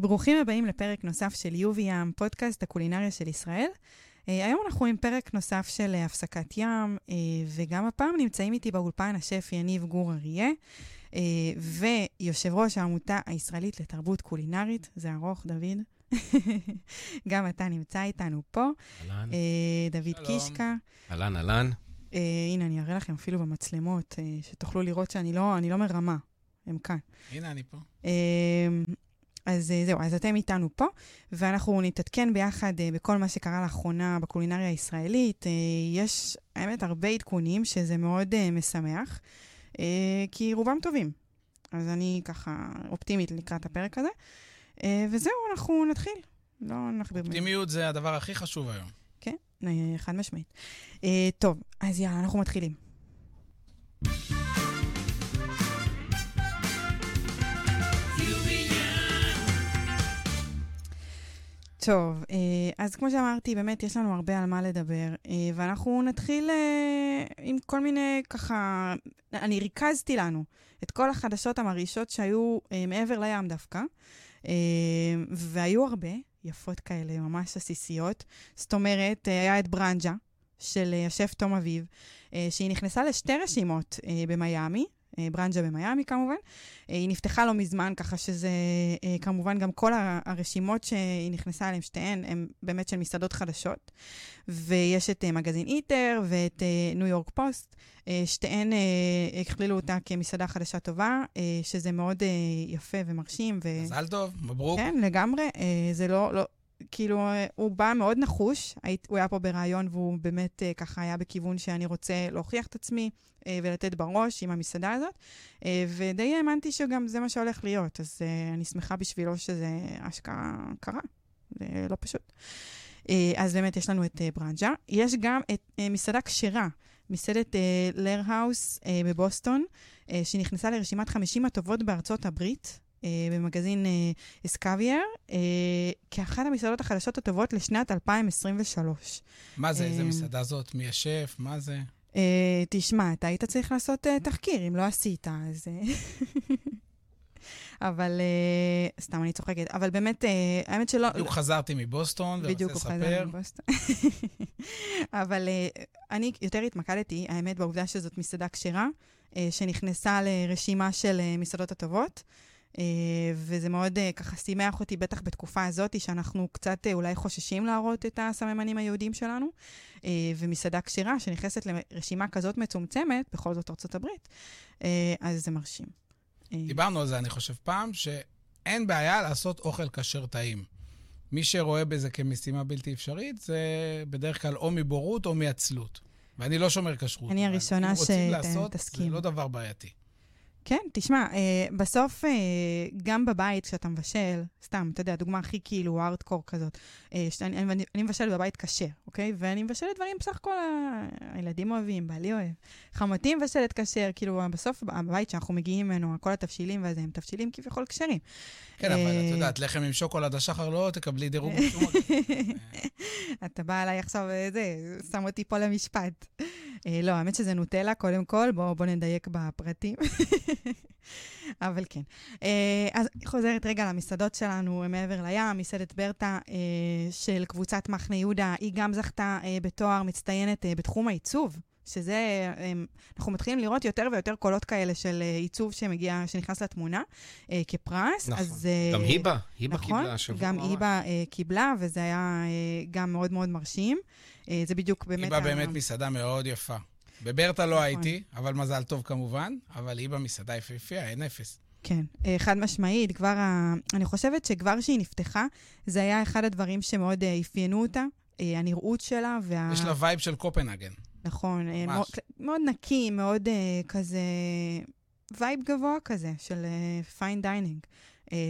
ברוכים הבאים לפרק נוסף של יובי ים, פודקאסט הקולינריה של ישראל. Uh, היום אנחנו עם פרק נוסף של uh, הפסקת ים, uh, וגם הפעם נמצאים איתי באולפן השף יניב גור אריה, uh, ויושב ראש העמותה הישראלית לתרבות קולינרית, זה ארוך, דוד. גם אתה נמצא איתנו פה. אהלן. Uh, דוד שלום. קישקה. אהלן, אהלן. Uh, הנה, אני אראה לכם אפילו במצלמות, uh, שתוכלו לראות שאני לא, אני לא מרמה, הם כאן. הנה, אני פה. אז אה, זהו, אז אתם איתנו פה, ואנחנו נתעדכן ביחד אה, בכל מה שקרה לאחרונה בקולינריה הישראלית. אה, יש, האמת, הרבה עדכונים, שזה מאוד משמח, כי רובם טובים. אז אני ככה אופטימית לקראת הפרק הזה. וזהו, אנחנו נתחיל. לא נכביר. אופטימיות זה הדבר הכי חשוב היום. כן, חד משמעית. טוב, אז יאללה, אנחנו מתחילים. טוב, אה, אז כמו שאמרתי, באמת יש לנו הרבה על מה לדבר, אה, ואנחנו נתחיל אה, עם כל מיני, ככה, אני ריכזתי לנו את כל החדשות המרעישות שהיו מעבר לים דווקא, והיו הרבה, יפות כאלה, ממש עסיסיות. זאת אומרת, היה את ברנג'ה של השף תום אביב, שהיא נכנסה לשתי רשימות במיאמי, ברנג'ה במיאמי כמובן. אה, היא נפתחה לא מזמן, ככה שזה אה, כמובן גם כל הרשימות שהיא נכנסה אליהן, שתיהן, הן באמת של מסעדות חדשות. ויש את אה, מגזין איטר ואת אה, ניו יורק פוסט, אה, שתיהן אה, הכלילו אותה כמסעדה חדשה טובה, אה, שזה מאוד אה, יפה ומרשים. ו... מזל טוב, מברוק. כן, לגמרי. אה, זה לא, לא, כאילו, הוא בא מאוד נחוש. הוא היה פה בריאיון והוא באמת אה, ככה היה בכיוון שאני רוצה להוכיח את עצמי אה, ולתת בראש עם המסעדה הזאת. אה, ודי האמנתי שגם זה מה שהולך להיות, אז אני שמחה בשבילו שזה אשכרה קרה. זה לא פשוט. אז באמת יש לנו את ברנג'ה. יש גם את מסעדה כשרה, מסעדת לרהאוס בבוסטון, שנכנסה לרשימת 50 הטובות בארצות הברית. אה, במגזין אה, אסקווייר, אה, כאחת המסעדות החדשות הטובות לשנת 2023. מה זה, איזה אה, מסעדה זאת? מי השף? מה זה? אה, תשמע, אתה היית צריך לעשות אה, תחקיר, אם לא עשית, אז... אה, אבל, אה, סתם, אני צוחקת. אבל באמת, אה, האמת שלא... בדיוק חזרתי מבוסטון, בדיוק, ורוצה הוא חזר לספר. מבוסטון. אבל אה, אני יותר התמקדתי, האמת, בעובדה שזאת מסעדה כשרה, אה, שנכנסה לרשימה של אה, מסעדות הטובות, וזה מאוד אה, ככה שימח אותי, בטח בתקופה הזאת, שאנחנו קצת אה, אולי חוששים להראות את הסממנים היהודיים שלנו, אה, ומסעדה כשרה שנכנסת לרשימה כזאת מצומצמת, בכל זאת ארצות הברית, אה, אז זה מרשים. אה, דיברנו על זה, אני חושב, פעם, שאין בעיה לעשות אוכל כשר טעים. מי שרואה בזה כמשימה בלתי אפשרית, זה בדרך כלל או מבורות או מעצלות. ואני לא שומר כשרות. אני הראשונה אם רוצים לעשות. זה לא דבר בעייתי. כן, תשמע, אה, בסוף, אה, גם בבית, כשאתה מבשל, סתם, אתה יודע, דוגמה הכי כאילו הארדקור כזאת, אה, שאני, אני, אני מבשלת בבית כשר, אוקיי? ואני מבשלת דברים בסך הכל הילדים אוהבים, בעלי אוהב. חמותי מבשלת כשר, כאילו, בסוף, הבית שאנחנו מגיעים ממנו, כל התבשילים והזה, הם תבשילים כביכול כשרים. כן, אבל את יודעת, לחם עם שוקולד השחר לא תקבלי דירוג בשום. אתה בא אליי עכשיו, זה, שם אותי פה למשפט. לא, האמת שזה נוטלה, קודם כל, בואו בוא נדייק בפרטים. אבל כן. אה, אז חוזרת רגע למסעדות שלנו מעבר לים, מסעדת ברטה אה, של קבוצת מחנה יהודה, היא גם זכתה אה, בתואר מצטיינת בתחום העיצוב. שזה, אנחנו מתחילים לראות יותר ויותר קולות כאלה של עיצוב שמגיע, שנכנס לתמונה כפרס. נכון. אז, גם היבה, היבה נכון, קיבלה השבוע. גם ממש. היבה קיבלה, וזה היה גם מאוד מאוד מרשים. זה בדיוק באמת... היא בה ה- באמת מסעדה מאוד יפה. בברטה לא נכון. הייתי, אבל מזל טוב כמובן, אבל היא במסעדה יפהפייה, אין אפס. כן, אה, חד משמעית. כבר, ה... אני חושבת שכבר כשהיא נפתחה, זה היה אחד הדברים שמאוד אה, אפיינו אותה, אה, הנראות שלה וה... יש לה vibe של קופנהגן. נכון, ממש. מאוד, מאוד נקי, מאוד כזה, vibe גבוה כזה של fine dining,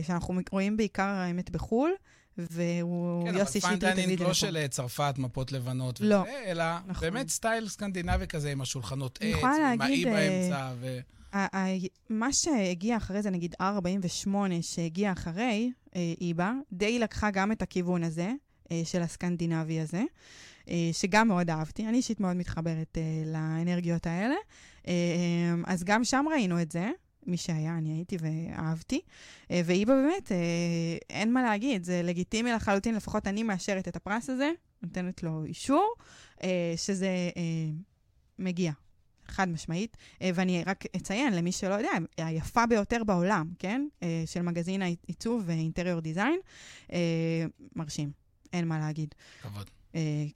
שאנחנו רואים בעיקר, האמת, בחו"ל, והוא כן, אבל יוסי שטרית הביא את זה לא לפה. של אה, צרפת, מפות לבנות לא, וזה, אלא נכון. באמת style סקנדינבי כזה עם השולחנות עץ, עם האי אה, באמצע, ו... מה שהגיע אחרי זה, נגיד R48 שהגיע אחרי אה, איבה, די לקחה גם את הכיוון הזה, של הסקנדינבי הזה, שגם מאוד אהבתי. אני אישית מאוד מתחברת לאנרגיות האלה. אז גם שם ראינו את זה. מי שהיה, אני הייתי ואהבתי. אה, ואיבה באמת, אה, אין מה להגיד, זה לגיטימי לחלוטין, לפחות אני מאשרת את הפרס הזה, נותנת לו אישור, אה, שזה אה, מגיע. חד משמעית, ואני רק אציין למי שלא יודע, היפה ביותר בעולם, כן? של מגזין העיצוב ואינטריור דיזיין, מרשים, אין מה להגיד. כבוד.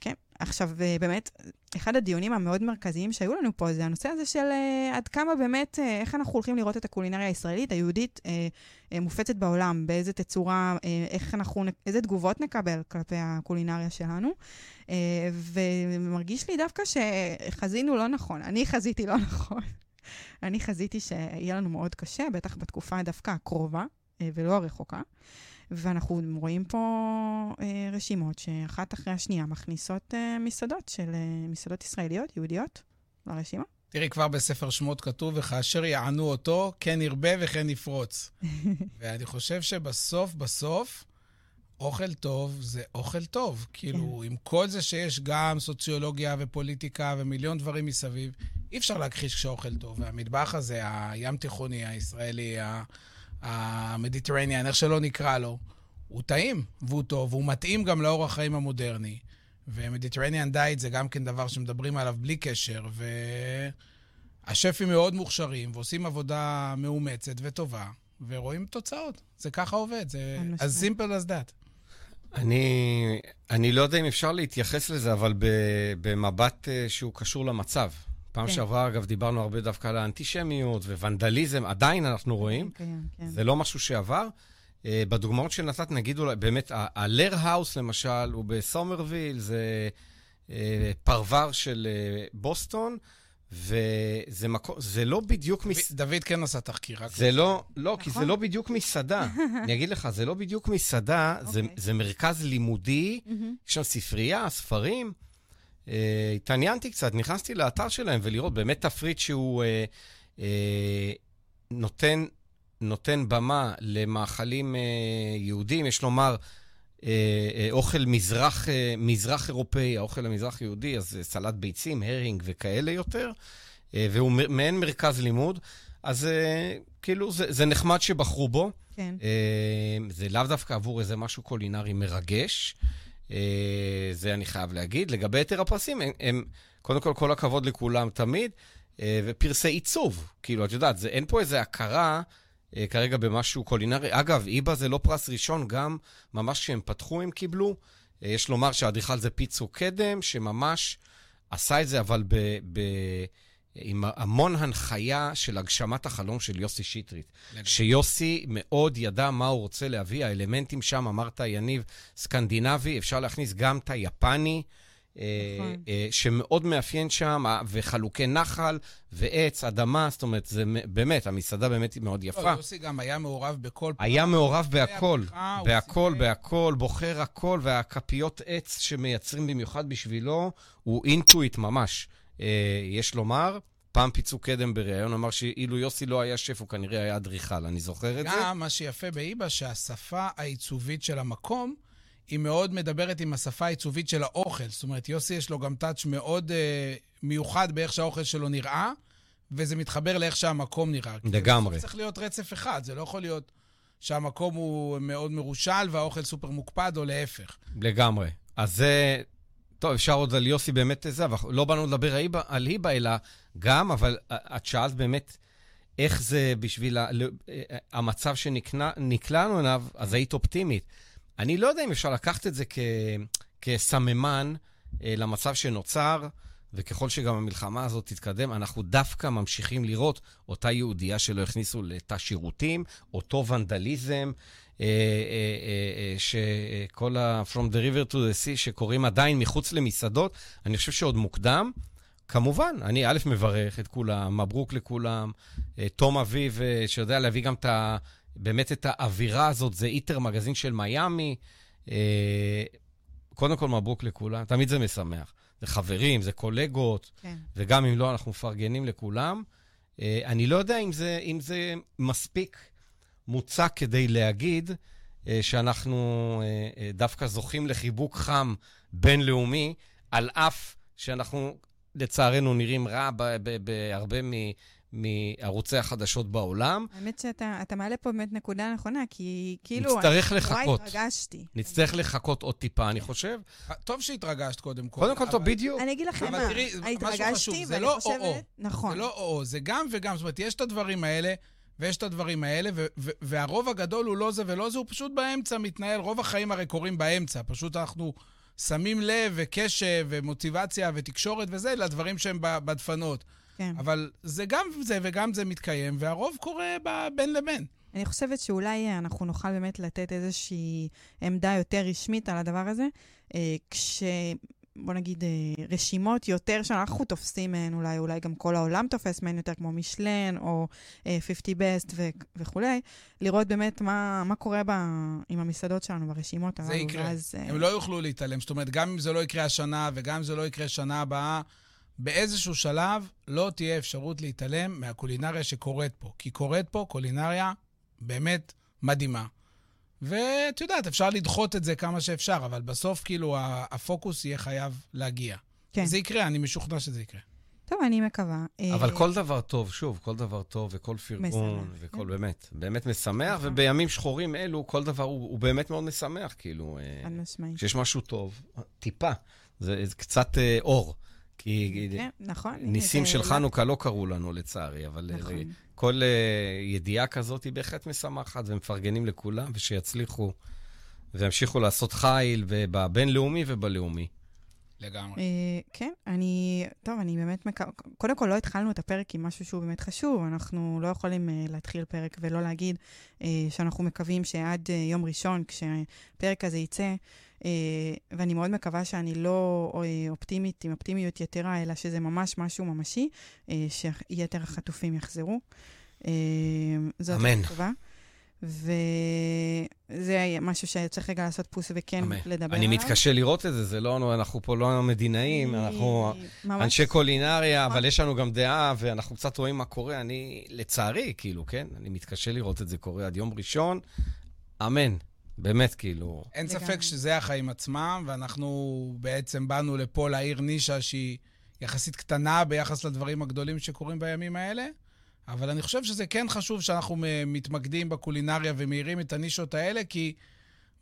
כן. עכשיו, אה, באמת, אחד הדיונים המאוד מרכזיים שהיו לנו פה זה הנושא הזה של אה, עד כמה באמת, אה, איך אנחנו הולכים לראות את הקולינריה הישראלית, היהודית, אה, אה, מופצת בעולם, באיזה תצורה, אה, איך אנחנו, איזה תגובות נקבל כלפי הקולינריה שלנו. אה, ומרגיש לי דווקא שחזינו לא נכון. אני חזיתי לא נכון. אני חזיתי שיהיה לנו מאוד קשה, בטח בתקופה דווקא הקרובה אה, ולא הרחוקה. ואנחנו רואים פה אה, רשימות שאחת אחרי השנייה מכניסות אה, מסעדות של אה, מסעדות ישראליות, יהודיות, לרשימה. תראי, כבר בספר שמות כתוב, וכאשר יענו אותו, כן ירבה וכן יפרוץ. ואני חושב שבסוף, בסוף, אוכל טוב זה אוכל טוב. כאילו, כן. עם כל זה שיש גם סוציולוגיה ופוליטיקה ומיליון דברים מסביב, אי אפשר להכחיש כשאוכל טוב. והמטבח הזה, הים תיכוני, הישראלי, ה- ה Mediterranean, איך שלא נקרא לו, הוא טעים, והוא טוב, והוא מתאים גם לאורח החיים המודרני. ו Mediterranean diet זה גם כן דבר שמדברים עליו בלי קשר, והשפים מאוד מוכשרים ועושים עבודה מאומצת וטובה, ורואים תוצאות. זה ככה עובד, זה as simple as that. אני, אני לא יודע אם אפשר להתייחס לזה, אבל ב, במבט אה, שהוא קשור למצב. פעם כן. שעברה, אגב, דיברנו הרבה דווקא על האנטישמיות וונדליזם, עדיין אנחנו רואים. כן, כן. זה לא משהו שעבר. אה, בדוגמאות שנתת, נגיד אולי, באמת, ה- Lehrhaus, למשל, הוא בסומרוויל, זה אה, פרבר של אה, בוסטון, וזה מקום, זה לא בדיוק... מס... דוד כן עשה תחקיר, רק... זה לא, לא, כי זה נכון. לא בדיוק מסעדה. אני אגיד לך, זה לא בדיוק מסעדה, זה, אוקיי. זה מרכז לימודי. יש שם ספרייה, ספרים. אה, התעניינתי קצת, נכנסתי לאתר שלהם ולראות באמת תפריט שהוא אה, אה, נותן, נותן במה למאכלים אה, יהודים, יש לומר, אה, אה, אוכל מזרח, אה, מזרח אירופאי, האוכל המזרח יהודי, אז אה, סלט ביצים, הרינג וכאלה יותר, אה, והוא מעין מרכז לימוד. אז אה, כאילו, זה, זה נחמד שבחרו בו. כן. אה, זה לאו דווקא עבור איזה משהו קולינרי מרגש, זה אני חייב להגיד. לגבי יתר הפרסים, הם, הם קודם כל, כל הכבוד לכולם תמיד, אה, ופרסי עיצוב. כאילו, את יודעת, זה, אין פה איזו הכרה אה, כרגע במשהו קולינרי. אגב, איבה זה לא פרס ראשון, גם ממש כשהם פתחו הם קיבלו. אה, יש לומר שהאדריכל זה פיצו קדם, שממש עשה את זה, אבל ב... ב עם המון הנחיה של הגשמת החלום של יוסי שטרית. שיוסי מאוד ידע מה הוא רוצה להביא, האלמנטים שם, אמרת, יניב, סקנדינבי, אפשר להכניס גם את היפני, אה, נכון. אה, שמאוד מאפיין שם, אה, וחלוקי נחל, ועץ, אדמה, זאת אומרת, זה באמת, המסעדה באמת היא מאוד יפה. לא, יוסי גם היה מעורב בכל... היה מעורב בהכל, בהכל. בהכל, בוחר הכל, והכפיות עץ שמייצרים במיוחד בשבילו, הוא אינטואיט ממש. אה, יש לומר, פעם פיצו קדם בריאיון, אמר שאילו יוסי לא היה שף, הוא כנראה היה אדריכל, אני זוכר את זה. גם מה שיפה באיבה, שהשפה העיצובית של המקום, היא מאוד מדברת עם השפה העיצובית של האוכל. זאת אומרת, יוסי יש לו גם טאץ' מאוד אה, מיוחד באיך שהאוכל שלו נראה, וזה מתחבר לאיך שהמקום נראה. כי לגמרי. צריך להיות רצף אחד, זה לא יכול להיות שהמקום הוא מאוד מרושל והאוכל סופר מוקפד, או להפך. לגמרי. אז זה... טוב, אפשר עוד על יוסי באמת זה, אבל לא באנו לדבר על היבה, אלא גם, אבל את שאלת באמת איך זה בשביל ה, ל- המצב שנקלענו אליו, אז היית אופטימית. אני לא יודע אם אפשר לקחת את זה כ, כסממן אה, למצב שנוצר, וככל שגם המלחמה הזאת תתקדם, אנחנו דווקא ממשיכים לראות אותה יהודייה שלא הכניסו לתא שירותים, אותו ונדליזם, אה, אה, אה, אה, שכל ה- From the river to the sea שקורים עדיין מחוץ למסעדות, אני חושב שעוד מוקדם. כמובן, אני א', מברך את כולם, מברוק לכולם. אה, תום אביב, אה, שיודע להביא גם את ה... באמת את האווירה הזאת, זה איטר מגזין של מיאמי. אה, קודם כל, מברוק לכולם, תמיד זה משמח. זה חברים, זה קולגות, כן. וגם אם לא, אנחנו מפרגנים לכולם. אה, אני לא יודע אם זה, אם זה מספיק מוצק כדי להגיד אה, שאנחנו אה, אה, דווקא זוכים לחיבוק חם בינלאומי, על אף שאנחנו, לצערנו, נראים רע בהרבה מ- מערוצי החדשות בעולם. האמת שאתה אתה מעלה פה באמת נקודה נכונה, כי כאילו... נצטרך אני לחכות. נורא התרגשתי. נצטרך לחכות עוד טיפה, אני חושב. טוב שהתרגשת קודם כל. קודם כל, טוב, בדיוק. אני אגיד לכם מה, התרגשתי, זה ואני לא חושבת... או-או. נכון. זה לא או, זה גם וגם. זאת אומרת, יש את הדברים האלה, ויש את הדברים האלה, ו- ו- והרוב הגדול הוא לא זה ולא זה, הוא פשוט באמצע מתנהל. רוב החיים הרי קורים באמצע. פשוט אנחנו שמים לב וקשב ומוטיבציה ותקשורת וזה לדברים שהם בדפנות. כן. אבל זה גם זה וגם זה מתקיים, והרוב קורה בין לבין. אני חושבת שאולי אה, אנחנו נוכל באמת לתת איזושהי עמדה יותר רשמית על הדבר הזה, אה, כש... בוא נגיד, אה, רשימות יותר שאנחנו תופסים מהן, אולי, אולי גם כל העולם תופס מהן יותר, כמו משלן או אה, 50 best ו- וכולי, לראות באמת מה, מה קורה ב- עם המסעדות שלנו ברשימות הללו. זה יקרה. ואז, אה, הם לא יוכלו להתעלם. זאת אומרת, גם אם זה לא יקרה השנה וגם אם זה לא יקרה שנה הבאה, באיזשהו שלב לא תהיה אפשרות להתעלם מהקולינריה שקורית פה. כי קורית פה קולינריה באמת מדהימה. ואת יודעת, אפשר לדחות את זה כמה שאפשר, אבל בסוף, כאילו, הפוקוס יהיה חייב להגיע. כן. זה יקרה, אני משוכנע שזה יקרה. טוב, אני מקווה. אה, אבל כל דבר טוב, שוב, כל דבר טוב וכל פרגון, משמח, וכל כן. באמת, באמת משמח, נכון. ובימים שחורים אלו, כל דבר הוא, הוא באמת מאוד משמח, כאילו, אה, חד משמעית. כשיש משהו טוב, טיפה, זה, זה קצת אה, אור. כי כן, נכון. ניסים של לא- חנוכה לא קרו לנו, לצערי, אבל אה, נכון. כל אה, ידיעה כזאת היא בהחלט משמחת, ומפרגנים לכולם, ושיצליחו וימשיכו לעשות חיל, ובבינלאומי ובלאומי. לגמרי. אה, כן, אני, טוב, אני באמת מקווה, קודם כל לא התחלנו את הפרק עם משהו שהוא באמת חשוב, אנחנו לא יכולים אה, להתחיל פרק ולא להגיד אה, שאנחנו מקווים שעד אה, יום ראשון, כשהפרק הזה יצא, ואני מאוד מקווה שאני לא אה, אופטימית, עם אופטימיות יתרה, אלא שזה ממש משהו ממשי, אה, שיתר החטופים יחזרו. אה, זאת אמן. התקווה. וזה משהו שצריך רגע לעשות פוס וכן אמן. לדבר אני עליו. מתקשה לראות את זה, זה לא, אנחנו פה לא מדינאים, אנחנו ממש- אנשי קולינריה, נכון. אבל יש לנו גם דעה, ואנחנו קצת רואים מה קורה. אני, לצערי, כאילו, כן? אני מתקשה לראות את זה קורה עד יום ראשון. אמן. באמת, כאילו... אין לגמרי. ספק שזה החיים עצמם, ואנחנו בעצם באנו לפה להעיר נישה שהיא יחסית קטנה ביחס לדברים הגדולים שקורים בימים האלה, אבל אני חושב שזה כן חשוב שאנחנו מתמקדים בקולינריה ומאירים את הנישות האלה, כי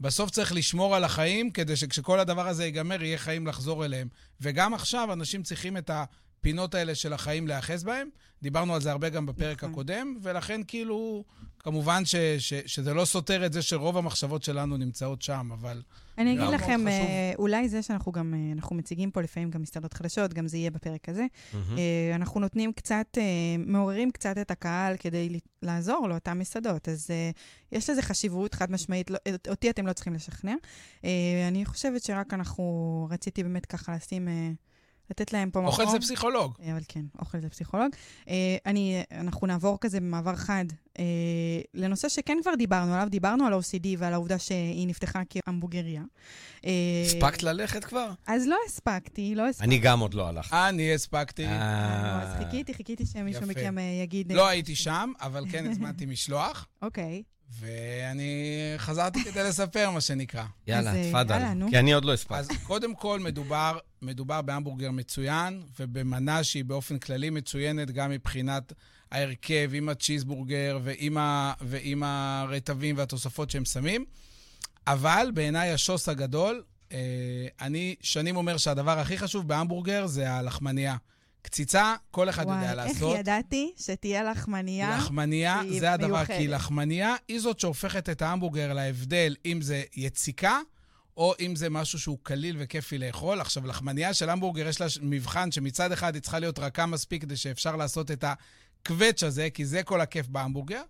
בסוף צריך לשמור על החיים, כדי שכשכל הדבר הזה ייגמר, יהיה חיים לחזור אליהם. וגם עכשיו אנשים צריכים את הפינות האלה של החיים להיאחז בהם. דיברנו על זה הרבה גם בפרק נכון. הקודם, ולכן כאילו, כמובן ש, ש, שזה לא סותר את זה שרוב המחשבות שלנו נמצאות שם, אבל אני אגיד לכם, חשוב. אה, אולי זה שאנחנו גם, אה, אנחנו מציגים פה לפעמים גם מסעדות חדשות, גם זה יהיה בפרק הזה. אה, אנחנו נותנים קצת, מעוררים קצת את הקהל כדי לעזור לאותן מסעדות. אז יש לזה חשיבות חד משמעית, לא- אותי אתם לא צריכים לשכנע. אני חושבת שרק אנחנו, רציתי באמת ככה לשים, לתת להם פה מקום. אוכל זה פסיכולוג. אה, אבל כן, אוכל זה פסיכולוג. אה, אני, אנחנו נעבור כזה במעבר חד אה, לנושא שכן כבר דיברנו עליו, דיברנו על OCD ועל העובדה שהיא נפתחה כהמבורגריה. אה, הספקת ללכת כבר? אז לא הספקתי, לא הספקתי. אני גם עוד לא הלכתי. אני הספקתי. אה, אז חיכיתי, חיכיתי שמישהו. מכם יגיד... לא הייתי שם, אבל כן הזמנתי משלוח, אוקיי. ואני חזרתי כדי לספר, מה שנקרא. יאללה, תפאדל. כי אני עוד לא הספקתי. אז קודם כל, מדובר, מדובר בהמבורגר מצוין, ובמנה שהיא באופן כללי מצוינת גם מבחינת ההרכב, עם הצ'יזבורגר ועם, ה, ועם הרטבים והתוספות שהם שמים. אבל בעיניי השוס הגדול, אה, אני שנים אומר שהדבר הכי חשוב בהמבורגר זה הלחמנייה. קציצה, כל אחד יודע וואי, לעשות. איך ידעתי שתהיה לחמניה? לחמניה זה הדבר, מיוחדת. כי לחמניה היא זאת שהופכת את ההמבורגר להבדל אם זה יציקה, או אם זה משהו שהוא קליל וכיפי לאכול. עכשיו, לחמניה של המבורגר יש לה מבחן שמצד אחד היא צריכה להיות רכה מספיק כדי שאפשר לעשות את הקווץ' הזה, כי זה כל הכיף בהמבורגר,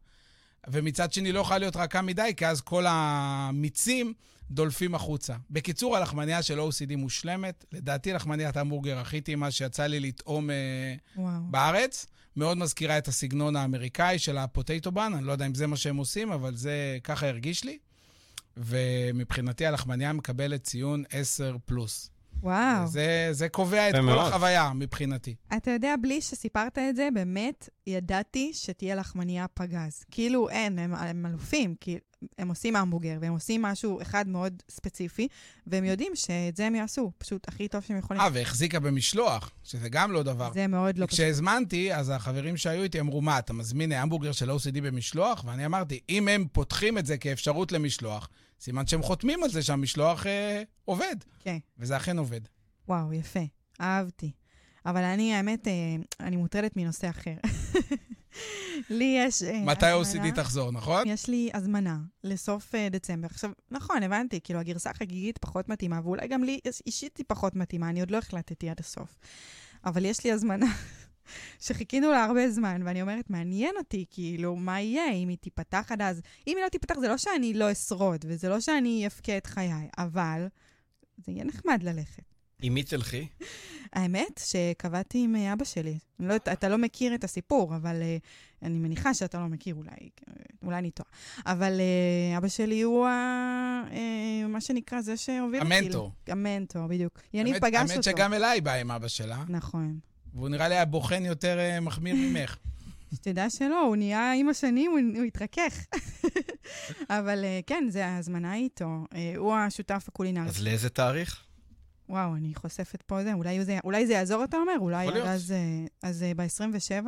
ומצד שני לא יכולה להיות רכה מדי, כי אז כל המיצים דולפים החוצה. בקיצור, הלחמניה של OCD מושלמת. לדעתי, לחמניית המבורגר הכי טעימה שיצא לי לטעום... אה, וואו. בארץ. מאוד מזכירה את הסגנון האמריקאי של הפוטטו בן, אני לא יודע אם זה מה שהם עושים, אבל זה ככה הרגיש לי. ומבחינתי הלחמניה מקבלת ציון 10 פלוס. וואו. זה, זה קובע את כל מאוד. החוויה מבחינתי. אתה יודע, בלי שסיפרת את זה, באמת ידעתי שתהיה לחמניה פגז. כאילו, אין, הם, הם אלופים. כי הם עושים המבורגר, והם עושים משהו אחד מאוד ספציפי, והם יודעים שאת זה הם יעשו, פשוט הכי טוב שהם יכולים. אה, והחזיקה במשלוח, שזה גם לא דבר. זה מאוד לא פשוט. כשהזמנתי, אז החברים שהיו איתי אמרו, מה, אתה מזמין המבורגר של OCD במשלוח? ואני אמרתי, אם הם פותחים את זה כאפשרות למשלוח, סימן שהם חותמים על זה שהמשלוח אה, עובד. כן. וזה אכן עובד. וואו, יפה. אהבתי. אבל אני, האמת, אה, אני מוטרדת מנושא אחר. לי יש אה, מתי OCD תחזור, נכון? יש לי הזמנה לסוף אה, דצמבר. עכשיו, נכון, הבנתי, כאילו, הגרסה החגיגית פחות מתאימה, ואולי גם לי איש- אישית היא פחות מתאימה, אני עוד לא החלטתי עד הסוף. אבל יש לי הזמנה שחיכינו לה הרבה זמן, ואני אומרת, מעניין אותי, כאילו, מה יהיה, אם היא תיפתח עד אז. אם היא לא תיפתח, זה לא שאני לא אשרוד, וזה לא שאני אבכה את חיי, אבל זה יהיה נחמד ללכת. עם מי תלכי? האמת שקבעתי עם אבא שלי. לא, אתה לא מכיר את הסיפור, אבל uh, אני מניחה שאתה לא מכיר, אולי, אולי אני טועה. אבל uh, אבא שלי הוא ה, uh, מה שנקרא, זה שהוביל אותי. המנטור. המנטור, בדיוק. יניב פגש אותו. האמת שגם אליי בא עם אבא שלה, נכון. והוא נראה לי היה בוחן יותר אה, מחמיר ממך. שתדע שלא, הוא נהיה עם השנים, הוא, הוא התרכך. אבל uh, כן, זה ההזמנה איתו. Uh, הוא השותף הקולינרי. אז לאיזה תאריך? וואו, אני חושפת פה זה. אולי זה, אולי זה יעזור, אתה אומר? אולי להיות. אז, אה, אז אה, ב-27,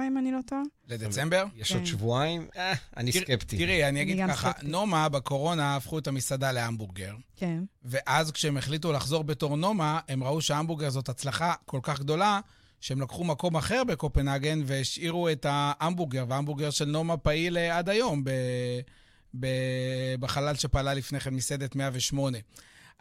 אם אני לא טועה? לדצמבר? יש כן. עוד שבועיים? אה, אני תראי- סקפטי. תראי, אני אגיד גם ככה, סקפטית. נומה בקורונה הפכו את המסעדה להמבורגר, כן. ואז כשהם החליטו לחזור בתור נומה, הם ראו שההמבורגר זאת הצלחה כל כך גדולה, שהם לקחו מקום אחר בקופנהגן והשאירו את ההמבורגר, וההמבורגר של נומה פעיל אה, עד היום ב, ב, בחלל שפעלה לפני כן מסעדת 108.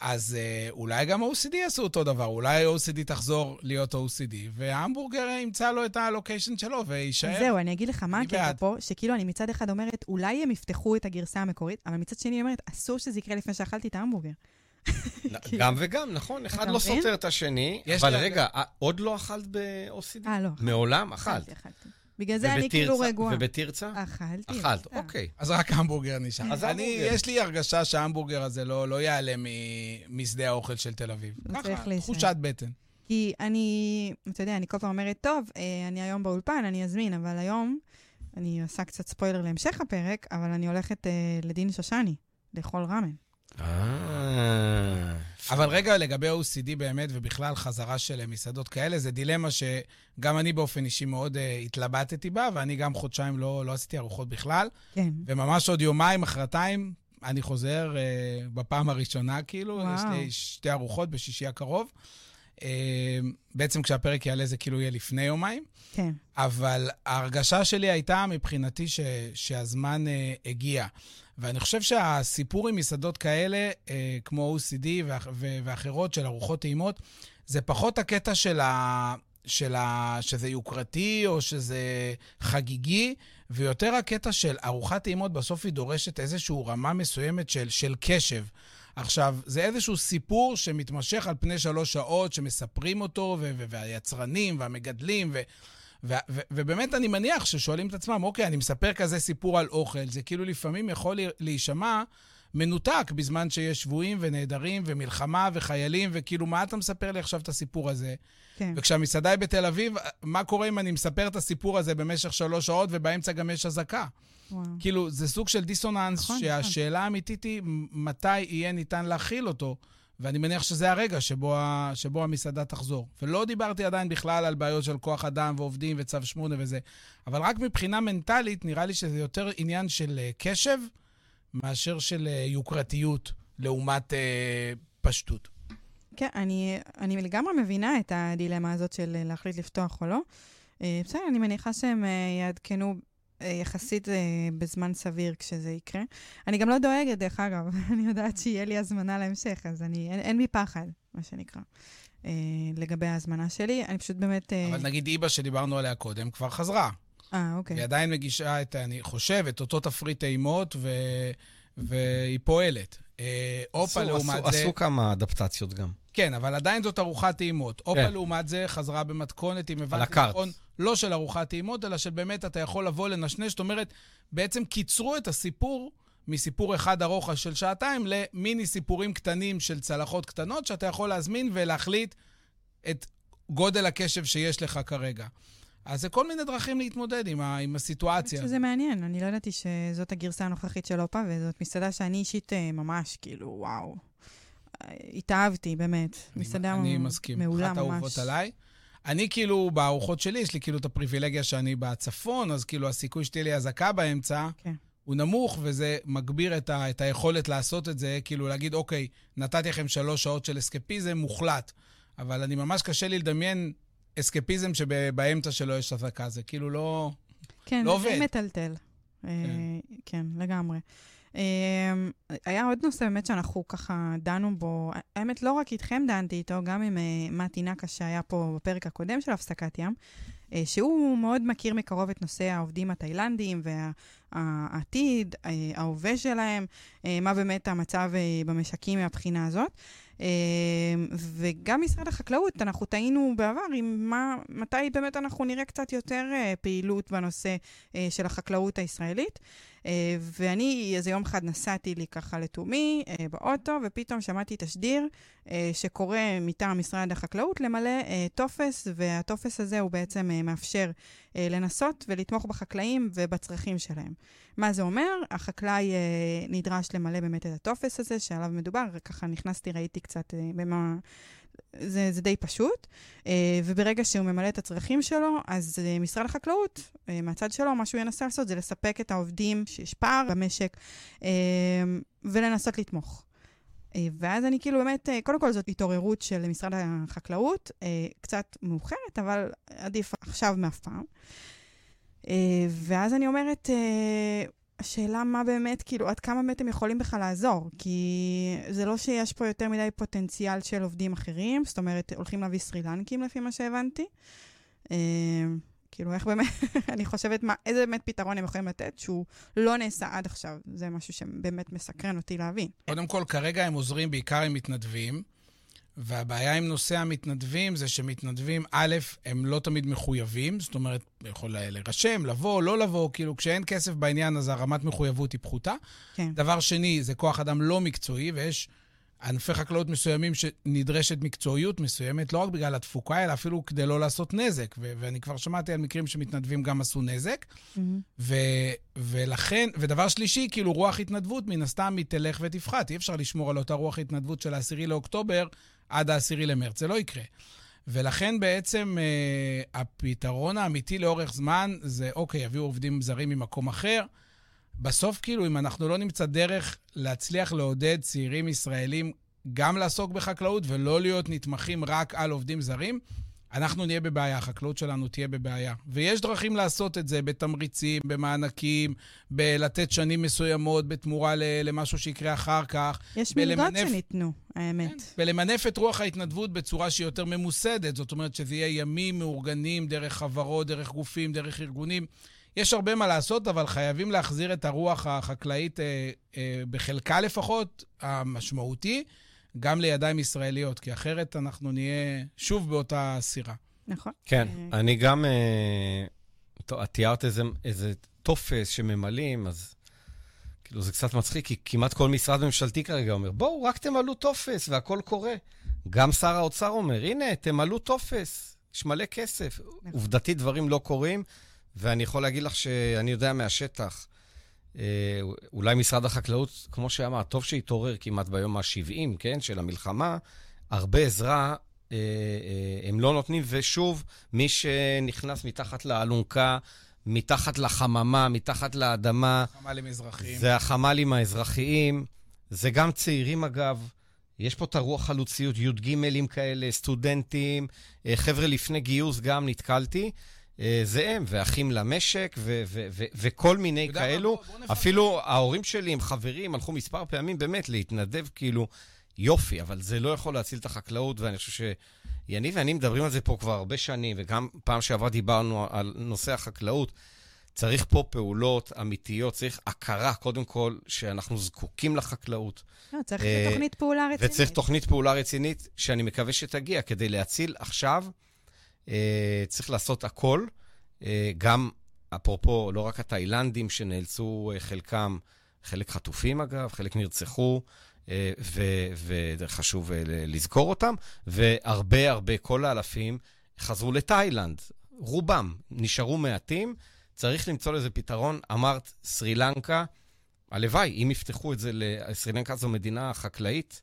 אז אה, אולי גם OCD יעשו אותו דבר, אולי OCD תחזור להיות OCD, וההמבורגר ימצא לו את הלוקיישן שלו ויישאר. זהו, אני אגיד לך מה הקטע. פה, שכאילו אני מצד אחד אומרת, אולי הם יפתחו את הגרסה המקורית, אבל מצד שני אני אומרת, אסור שזה יקרה לפני שאכלתי את ההמבורגר. נ- גם וגם, נכון, אחד לא? סותר את השני, אבל רגע, אה, עוד לא אכלת ב-OCD? אה, לא. מעולם אכלת. אכלתי, אכלתי. בגלל זה אני כאילו רגועה. ובתרצה? אכלתי. אכלת, אה. אוקיי. אז רק המבורגר נשאר. אז אני. יש לי הרגשה שההמבורגר הזה לא, לא יעלה מ, משדה האוכל של תל אביב. הוא ככה. תחושת בטן. כי אני, אתה יודע, אני כל פעם אומרת, טוב, אה, אני היום באולפן, אני אזמין, אבל היום, אני עושה קצת ספוילר להמשך הפרק, אבל אני הולכת אה, לדין שושני, לאכול ראמן. אה, אבל רגע, לגבי OCD באמת, ובכלל חזרה של מסעדות כאלה, זה דילמה שגם אני באופן אישי מאוד uh, התלבטתי בה, ואני גם חודשיים לא, לא עשיתי ארוחות בכלל, כן. וממש עוד יומיים, מחרתיים, אני חוזר uh, בפעם הראשונה, כאילו, וואו. יש לי שתי ארוחות בשישי הקרוב. Uh, בעצם כשהפרק יעלה זה כאילו יהיה לפני יומיים. כן. אבל ההרגשה שלי הייתה מבחינתי ש, שהזמן אה, הגיע. ואני חושב שהסיפור עם מסעדות כאלה, אה, כמו OCD ואח, ו, ואחרות של ארוחות טעימות, זה פחות הקטע של, ה, של ה, שזה יוקרתי או שזה חגיגי, ויותר הקטע של ארוחת טעימות בסוף היא דורשת איזושהי רמה מסוימת של, של קשב. עכשיו, זה איזשהו סיפור שמתמשך על פני שלוש שעות, שמספרים אותו, ו- ו- והיצרנים והמגדלים, ו- ו- ו- ובאמת אני מניח ששואלים את עצמם, אוקיי, אני מספר כזה סיפור על אוכל, זה כאילו לפעמים יכול להישמע מנותק בזמן שיש שבויים ונעדרים ומלחמה וחיילים, וכאילו, מה אתה מספר לי עכשיו את הסיפור הזה? כן. וכשהמסעדה היא בתל אביב, מה קורה אם אני מספר את הסיפור הזה במשך שלוש שעות ובאמצע גם יש אזעקה? וואו. כאילו, זה סוג של דיסוננס, נכון, נכון, שהשאלה האמיתית היא מתי יהיה ניתן להכיל אותו, ואני מניח שזה הרגע שבו, ה, שבו המסעדה תחזור. ולא דיברתי עדיין בכלל על בעיות של כוח אדם ועובדים וצו שמונה וזה, אבל רק מבחינה מנטלית, נראה לי שזה יותר עניין של אה, קשב מאשר של אה, יוקרתיות לעומת אה, פשטות. כן, אני, אני לגמרי מבינה את הדילמה הזאת של אה, להחליט לפתוח או לא. בסדר, אני מניחה שהם יעדכנו יחסית אה, בזמן סביר כשזה יקרה. אני גם לא דואגת, דרך אגב, אני יודעת שיהיה לי הזמנה להמשך, אז אני, אין, אין בי פחד, מה שנקרא, אה, לגבי ההזמנה שלי. אני פשוט באמת... אה, אבל נגיד איבא שדיברנו עליה קודם כבר חזרה. אה, אוקיי. היא עדיין מגישה את, אני חושב, את אותו תפריט טעימות, ו... והיא פועלת. אה, אופה לעומת עשו- זה... עשו כמה אדפטציות גם. כן, אבל עדיין זאת ארוחת טעימות. אופה כן. לעומת זה חזרה במתכונת, אם הבנתי הקארט. נכון, לא של ארוחת טעימות, אלא של באמת אתה יכול לבוא לנשנש. זאת אומרת, בעצם קיצרו את הסיפור מסיפור אחד ארוך של שעתיים למיני סיפורים קטנים של צלחות קטנות, שאתה יכול להזמין ולהחליט את גודל הקשב שיש לך כרגע. אז זה כל מיני דרכים להתמודד עם, ה, עם הסיטואציה. שזה מעניין, אני לא ידעתי שזאת הגרסה הנוכחית של אופה, וזאת מסעדה שאני אישית אה, ממש, כאילו, וואו. אה, התאהבתי, באמת. מסעדה אני מ- מסכים. מעולה אחת האהובות. עליי. אני כאילו, בארוחות שלי, יש לי כאילו את הפריבילגיה שאני בצפון, אז כאילו הסיכוי שתהיה לי אזעקה באמצע, כן. הוא נמוך, וזה מגביר את, ה, את היכולת לעשות את זה, כאילו להגיד, אוקיי, נתתי לכם שלוש שעות של אסקפיזם מוחלט, אבל אני ממש קשה לי לדמיין אסקפיזם שבאמצע שלו יש אזעקה, זה כאילו לא... כן, לא זה די עובד. מטלטל. אה, כן, לגמרי. אה, היה עוד נושא באמת שאנחנו ככה דנו בו, האמת, לא רק איתכם דנתי איתו, גם עם אה, מתי נקה שהיה פה בפרק הקודם של הפסקת ים, אה, שהוא מאוד מכיר מקרוב את נושא העובדים התאילנדים והעתיד, אה, ההווה שלהם, מה באמת המצב במשקים מהבחינה הזאת. וגם משרד החקלאות, אנחנו טעינו בעבר עם מה, מתי באמת אנחנו נראה קצת יותר פעילות בנושא של החקלאות הישראלית. אה, ואני איזה יום אחד נסעתי לי ככה לתומי אה, באוטו, ופתאום שמעתי תשדיר אה, שקורא מטעם משרד החקלאות למלא טופס, והטופס הזה הוא בעצם מאפשר לנסות ולתמוך בחקלאים ובצרכים שלהם. מה זה אומר? החקלאי נדרש למלא באמת את הטופס הזה שעליו מדובר, ככה נכנסתי, ראיתי קצת במה... זה, זה די פשוט, אה, וברגע שהוא ממלא את הצרכים שלו, אז אה, משרד החקלאות, אה, מהצד שלו, מה שהוא ינסה לעשות זה לספק את העובדים שיש פער במשק, ולנסות לתמוך. ואז אני כאילו באמת, קודם כל זאת התעוררות של משרד החקלאות, קצת מאוחרת, אבל עדיף עכשיו מאף פעם. ואז אני אומרת, השאלה מה באמת, כאילו, עד כמה באמת הם יכולים בכלל לעזור? כי זה לא שיש פה יותר מדי פוטנציאל של עובדים אחרים, זאת אומרת, הולכים להביא סרי לנקים לפי מה שהבנתי. אה, כאילו, איך באמת, אני חושבת, מה, איזה באמת פתרון הם יכולים לתת שהוא לא נעשה עד עכשיו. זה משהו שבאמת מסקרן אותי להבין. קודם כל, כרגע הם עוזרים בעיקר עם מתנדבים, והבעיה עם נושא המתנדבים זה שמתנדבים, א', הם לא תמיד מחויבים, זאת אומרת, יכול להירשם, לבוא, לא לבוא, כאילו כשאין כסף בעניין אז הרמת מחויבות היא פחותה. כן. דבר שני, זה כוח אדם לא מקצועי, ויש ענפי חקלאות מסוימים שנדרשת מקצועיות מסוימת, לא רק בגלל התפוקה, אלא אפילו כדי לא לעשות נזק. ו- ואני כבר שמעתי על מקרים שמתנדבים גם עשו נזק. מהמם. ו- ולכן, ודבר שלישי, כאילו רוח התנדבות מן הסתם היא תלך ותפחת. אי אפשר לשמור על אותה רוח התנדבות של העשירי לאוקטובר עד העשירי למרץ, זה לא יקרה. ולכן בעצם אה, הפתרון האמיתי לאורך זמן זה, אוקיי, יביאו עובדים זרים ממקום אחר. בסוף, כאילו, אם אנחנו לא נמצא דרך להצליח לעודד צעירים ישראלים גם לעסוק בחקלאות ולא להיות נתמכים רק על עובדים זרים, אנחנו נהיה בבעיה, החקלאות שלנו תהיה בבעיה. ויש דרכים לעשות את זה בתמריצים, במענקים, בלתת שנים מסוימות בתמורה למשהו שיקרה אחר כך. יש מלגות ולמנף- שניתנו, האמת. ולמנף את רוח ההתנדבות בצורה שהיא יותר ממוסדת. זאת אומרת שזה יהיה ימים מאורגנים דרך חברות, דרך גופים, דרך ארגונים. יש הרבה מה לעשות, אבל חייבים להחזיר את הרוח החקלאית, אה, אה, בחלקה לפחות, המשמעותי, גם לידיים ישראליות, כי אחרת אנחנו נהיה שוב באותה סירה. נכון. כן, אה, אני גם... אה, טוב, את תיארת איזה, איזה טופס שממלאים, אז כאילו זה קצת מצחיק, כי כמעט כל משרד ממשלתי כרגע אומר, בואו, רק תמלאו טופס והכל קורה. גם שר האוצר אומר, הנה, תמלאו טופס, יש מלא כסף. עובדתית דברים לא קורים, ואני יכול להגיד לך שאני יודע מהשטח, אולי משרד החקלאות, כמו שאמרת, טוב שהתעורר כמעט ביום ה-70, כן, של המלחמה, הרבה עזרה אה, אה, הם לא נותנים, ושוב, מי שנכנס מתחת לאלונקה, מתחת לחממה, מתחת לאדמה, חמ"לים אזרחיים. זה החמ"לים האזרחיים, זה גם צעירים אגב. יש פה את הרוח חלוציות, י"גים כאלה, סטודנטים, אה, חבר'ה לפני גיוס גם נתקלתי. אה, זה הם, ואחים למשק, ו- ו- ו- וכל מיני כאלו. בוא- בוא. אפילו ההורים שלי הם חברים, הלכו מספר פעמים באמת להתנדב, כאילו, יופי, אבל זה לא יכול להציל את החקלאות, ואני חושב שיניב ואני מדברים על זה פה כבר הרבה שנים, וגם פעם שעברה דיברנו על נושא החקלאות. צריך פה פעולות אמיתיות, צריך הכרה, קודם כל, שאנחנו זקוקים לחקלאות, לא, צריך אה, תוכנית פעולה רצינית. וצריך תוכנית פעולה רצינית, שאני מקווה שתגיע כדי להציל עכשיו. אה, צריך לעשות הכל, אה, גם, אפרופו, לא רק התאילנדים שנאלצו, אה, חלקם, חלק חטופים אגב, חלק נרצחו, וחשוב לזכור אותם, והרבה הרבה, כל האלפים, חזרו לתאילנד. רובם, נשארו מעטים. צריך למצוא לזה פתרון. אמרת, סרי לנקה, הלוואי, אם יפתחו את זה, סרי לנקה זו מדינה חקלאית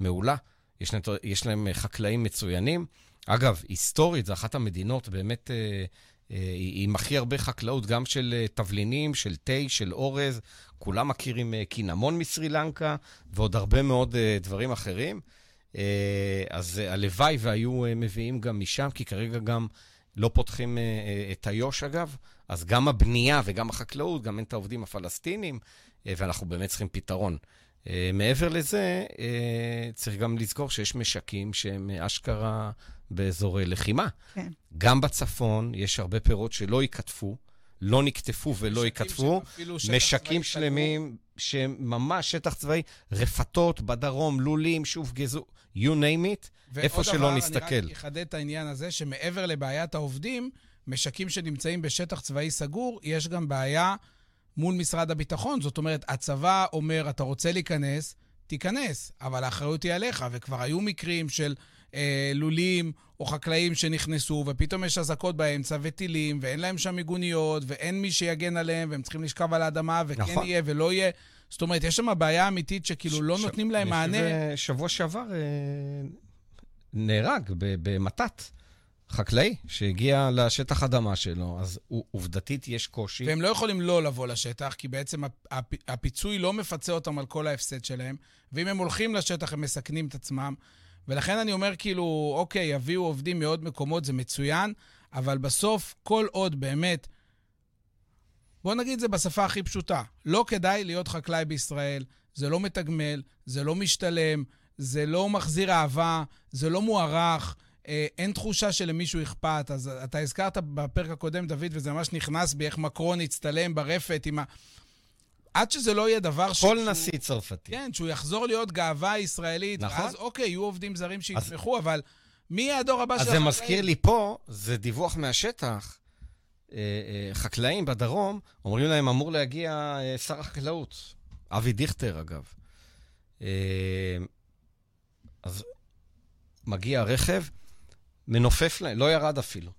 מעולה. יש להם, יש להם חקלאים מצוינים. אגב, היסטורית, זו אחת המדינות באמת אה, אה, עם הכי הרבה חקלאות, גם של אה, תבלינים, של תה, של אורז. כולם מכירים אה, קינמון מסרי לנקה, ועוד הרבה מאוד אה, דברים אחרים. אה, אז אה, הלוואי והיו אה, מביאים גם משם, כי כרגע גם לא פותחים אה, אה, את איו"ש, אגב. אז גם הבנייה וגם החקלאות, גם אין את העובדים הפלסטינים, אה, ואנחנו באמת צריכים פתרון. אה, מעבר לזה, אה, צריך גם לזכור שיש משקים שהם אשכרה באזורי לחימה. כן. גם בצפון יש הרבה פירות שלא ייכתפו, לא נקטפו ולא ייכתפו. משקים שלמים שהם ממש שטח צבאי, רפתות בדרום, לולים שהופגזו, you name it, איפה שלא דבר, נסתכל. ועוד דבר, אני רק אחדד את העניין הזה, שמעבר לבעיית העובדים, משקים שנמצאים בשטח צבאי סגור, יש גם בעיה מול משרד הביטחון. זאת אומרת, הצבא אומר, אתה רוצה להיכנס, תיכנס, אבל האחריות היא עליך, וכבר היו מקרים של אה, לולים או חקלאים שנכנסו, ופתאום יש אזעקות באמצע וטילים, ואין להם שם מיגוניות, ואין מי שיגן עליהם, והם צריכים לשכב על האדמה, וכן נכון. יהיה ולא יהיה. זאת אומרת, יש שם בעיה אמיתית שכאילו ש- לא ש- נותנים להם מענה. שבוע שעבר אה, נהרג במתת. חקלאי שהגיע לשטח אדמה שלו, אז עובדתית יש קושי. והם לא יכולים לא לבוא לשטח, כי בעצם הפיצוי לא מפצה אותם על כל ההפסד שלהם, ואם הם הולכים לשטח הם מסכנים את עצמם. ולכן אני אומר, כאילו, אוקיי, יביאו עובדים מעוד מקומות, זה מצוין, אבל בסוף, כל עוד באמת, בוא נגיד את זה בשפה הכי פשוטה, לא כדאי להיות חקלאי בישראל, זה לא מתגמל, זה לא משתלם, זה לא מחזיר אהבה, זה לא מוערך. אה, אין תחושה שלמישהו אכפת. אז אתה הזכרת בפרק הקודם, דוד, וזה ממש נכנס בי, איך מקרון הצטלם ברפת עם ה... עד שזה לא יהיה דבר ש... כל נשיא צרפתי. כן, שהוא יחזור להיות גאווה ישראלית, נכון. ואז אוקיי, יהיו עובדים זרים שיתמכו, אז... אבל מי יהיה הדור הבא של החקלאים? אז זה מזכיר לי פה, זה דיווח מהשטח. אה, אה, חקלאים בדרום, אומרים להם, אמור להגיע שר החקלאות, אבי דיכטר, אגב. אז מגיע רכב, מנופף להם, לא ירד אפילו.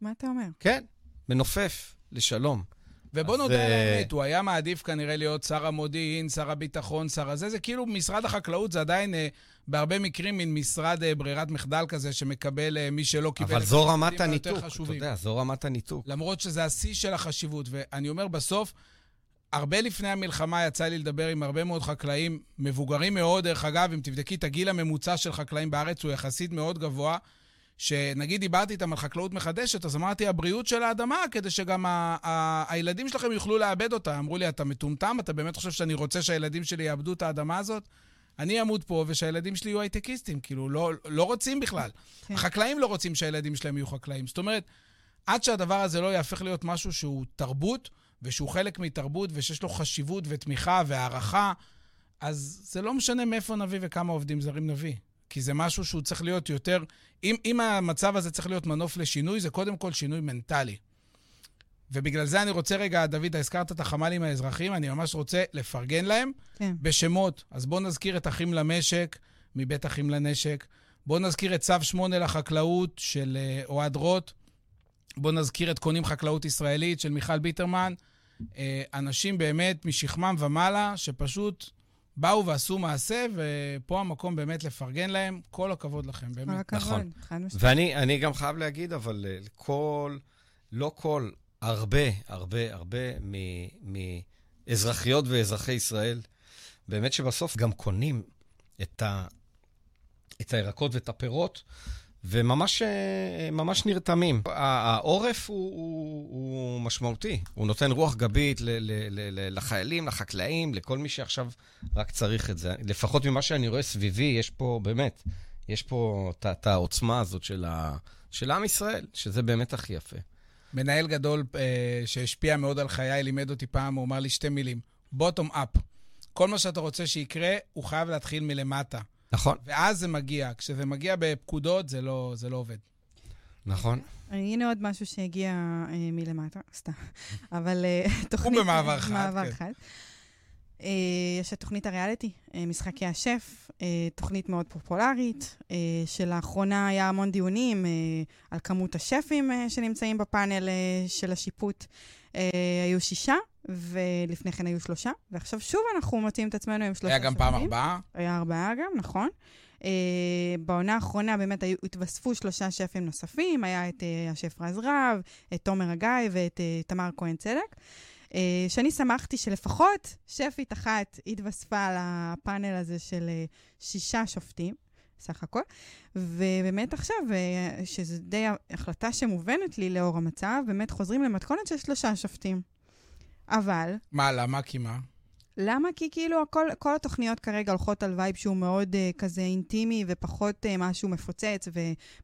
מה אתה אומר? כן, מנופף לשלום. ובוא נודה על אה, האמת, הוא היה מעדיף כנראה להיות שר המודיעין, שר הביטחון, שר הזה. זה כאילו משרד החקלאות זה עדיין אה, בהרבה מקרים מין משרד אה, ברירת מחדל כזה שמקבל מי שלא קיבל... אבל זו רמת הניתוק, אתה יודע, זו רמת הניתוק. למרות שזה השיא של החשיבות. ואני אומר, בסוף, הרבה לפני המלחמה יצא לי לדבר עם הרבה מאוד חקלאים, מבוגרים מאוד, דרך אגב, אם תבדקי את הגיל הממוצע של חקלאים בארץ, הוא יחסית מאוד גבוה. שנגיד דיברתי איתם על חקלאות מחדשת, אז אמרתי, הבריאות של האדמה, כדי שגם ה- ה- הילדים שלכם יוכלו לאבד אותה. אמרו לי, אתה מטומטם? אתה באמת חושב שאני רוצה שהילדים שלי יאבדו את האדמה הזאת? אני אעמוד פה ושהילדים שלי יהיו הייטקיסטים, כאילו, לא, לא רוצים בכלל. כן. החקלאים לא רוצים שהילדים שלהם יהיו חקלאים. זאת אומרת, עד שהדבר הזה לא יהפך להיות משהו שהוא תרבות, ושהוא חלק מתרבות, ושיש לו חשיבות ותמיכה והערכה, אז זה לא משנה מאיפה נביא וכמה עובדים זרים נביא. כי זה משהו שהוא צריך להיות יותר... אם, אם המצב הזה צריך להיות מנוף לשינוי, זה קודם כל שינוי מנטלי. ובגלל זה אני רוצה רגע, דוד, הזכרת את החמ"לים האזרחיים, אני ממש רוצה לפרגן להם כן. בשמות. אז בואו נזכיר את אחים למשק, מבית אחים לנשק. בואו נזכיר את צו 8 לחקלאות של אה, אוהד רוט. בואו נזכיר את קונים חקלאות ישראלית של מיכל ביטרמן. אה, אנשים באמת משכמם ומעלה, שפשוט באו ועשו מעשה, ופה המקום באמת לפרגן להם. כל הכבוד לכם, באמת. כל הכבוד, נכון. חד משמעית. ואני גם חייב להגיד, אבל אה, כל, לא כל, הרבה, הרבה, הרבה מאזרחיות ואזרחי ישראל, באמת שבסוף גם קונים את, ה, את הירקות ואת הפירות, וממש אה, ממש נרתמים. העורף הוא, הוא, הוא משמעותי, הוא נותן רוח גבית ל, ל, ל, לחיילים, לחקלאים, לכל מי שעכשיו רק צריך את זה. לפחות ממה שאני רואה סביבי, יש פה, באמת, יש פה את העוצמה הזאת של, ה, של עם ישראל, שזה באמת הכי יפה. מנהל גדול אה, שהשפיע מאוד על חיי, לימד אותי פעם, הוא אמר לי שתי מילים, bottom up. כל מה שאתה רוצה שיקרה, הוא חייב להתחיל מלמטה. נכון. ואז זה מגיע. כשזה מגיע בפקודות, זה לא, זה לא עובד. נכון. הנה עוד משהו שהגיע אה, מלמטה, סתם. אבל אה, תוכנית... הוא במעבר חד, מעבר כן. חד. אה, יש את תוכנית הריאליטי, אה, משחקי השף, אה, תוכנית מאוד פופולרית, אה, שלאחרונה היה המון דיונים אה, על כמות השפים אה, שנמצאים בפאנל אה, של השיפוט. אה, היו שישה, ולפני כן היו שלושה, ועכשיו שוב אנחנו מוצאים את עצמנו עם שלושה היה גם פעם. ארבעה. היה ארבעה גם, נכון. Uh, בעונה האחרונה באמת היו, התווספו שלושה שפים נוספים, היה את uh, השף רז רב, את תומר הגיא ואת uh, תמר כהן צדק. Uh, שאני שמחתי שלפחות שפית אחת התווספה לפאנל הזה של uh, שישה שופטים, סך הכל. ובאמת עכשיו, uh, שזו די החלטה שמובנת לי לאור המצב, באמת חוזרים למתכונת של שלושה שופטים. אבל, מה, למה? כי מה? למה? כי כאילו הכל, כל התוכניות כרגע הולכות על vibe שהוא מאוד uh, כזה אינטימי ופחות uh, משהו מפוצץ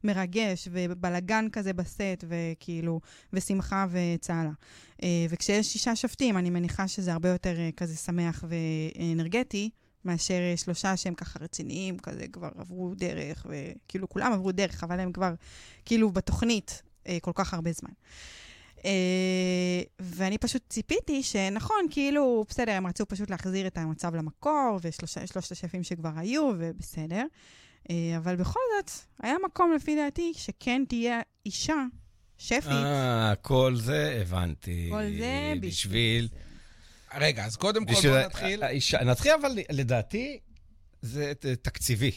ומרגש ובלגן כזה בסט וכאילו, ושמחה וצהלה. Uh, וכשיש שישה שופטים, אני מניחה שזה הרבה יותר uh, כזה שמח ואנרגטי. מאשר שלושה שהם ככה רציניים, כזה כבר עברו דרך, וכאילו כולם עברו דרך, אבל הם כבר כאילו בתוכנית uh, כל כך הרבה זמן. Uh, ואני פשוט ציפיתי שנכון, כאילו, בסדר, הם רצו פשוט להחזיר את המצב למקור, ושלושת השפים שכבר היו, ובסדר. Uh, אבל בכל זאת, היה מקום, לפי דעתי, שכן תהיה אישה, שפית. אה, כל זה הבנתי. כל זה בשביל... רגע, אז קודם כל בוא נתחיל. האישה- נתחיל, אבל לדעתי, זה תקציבי.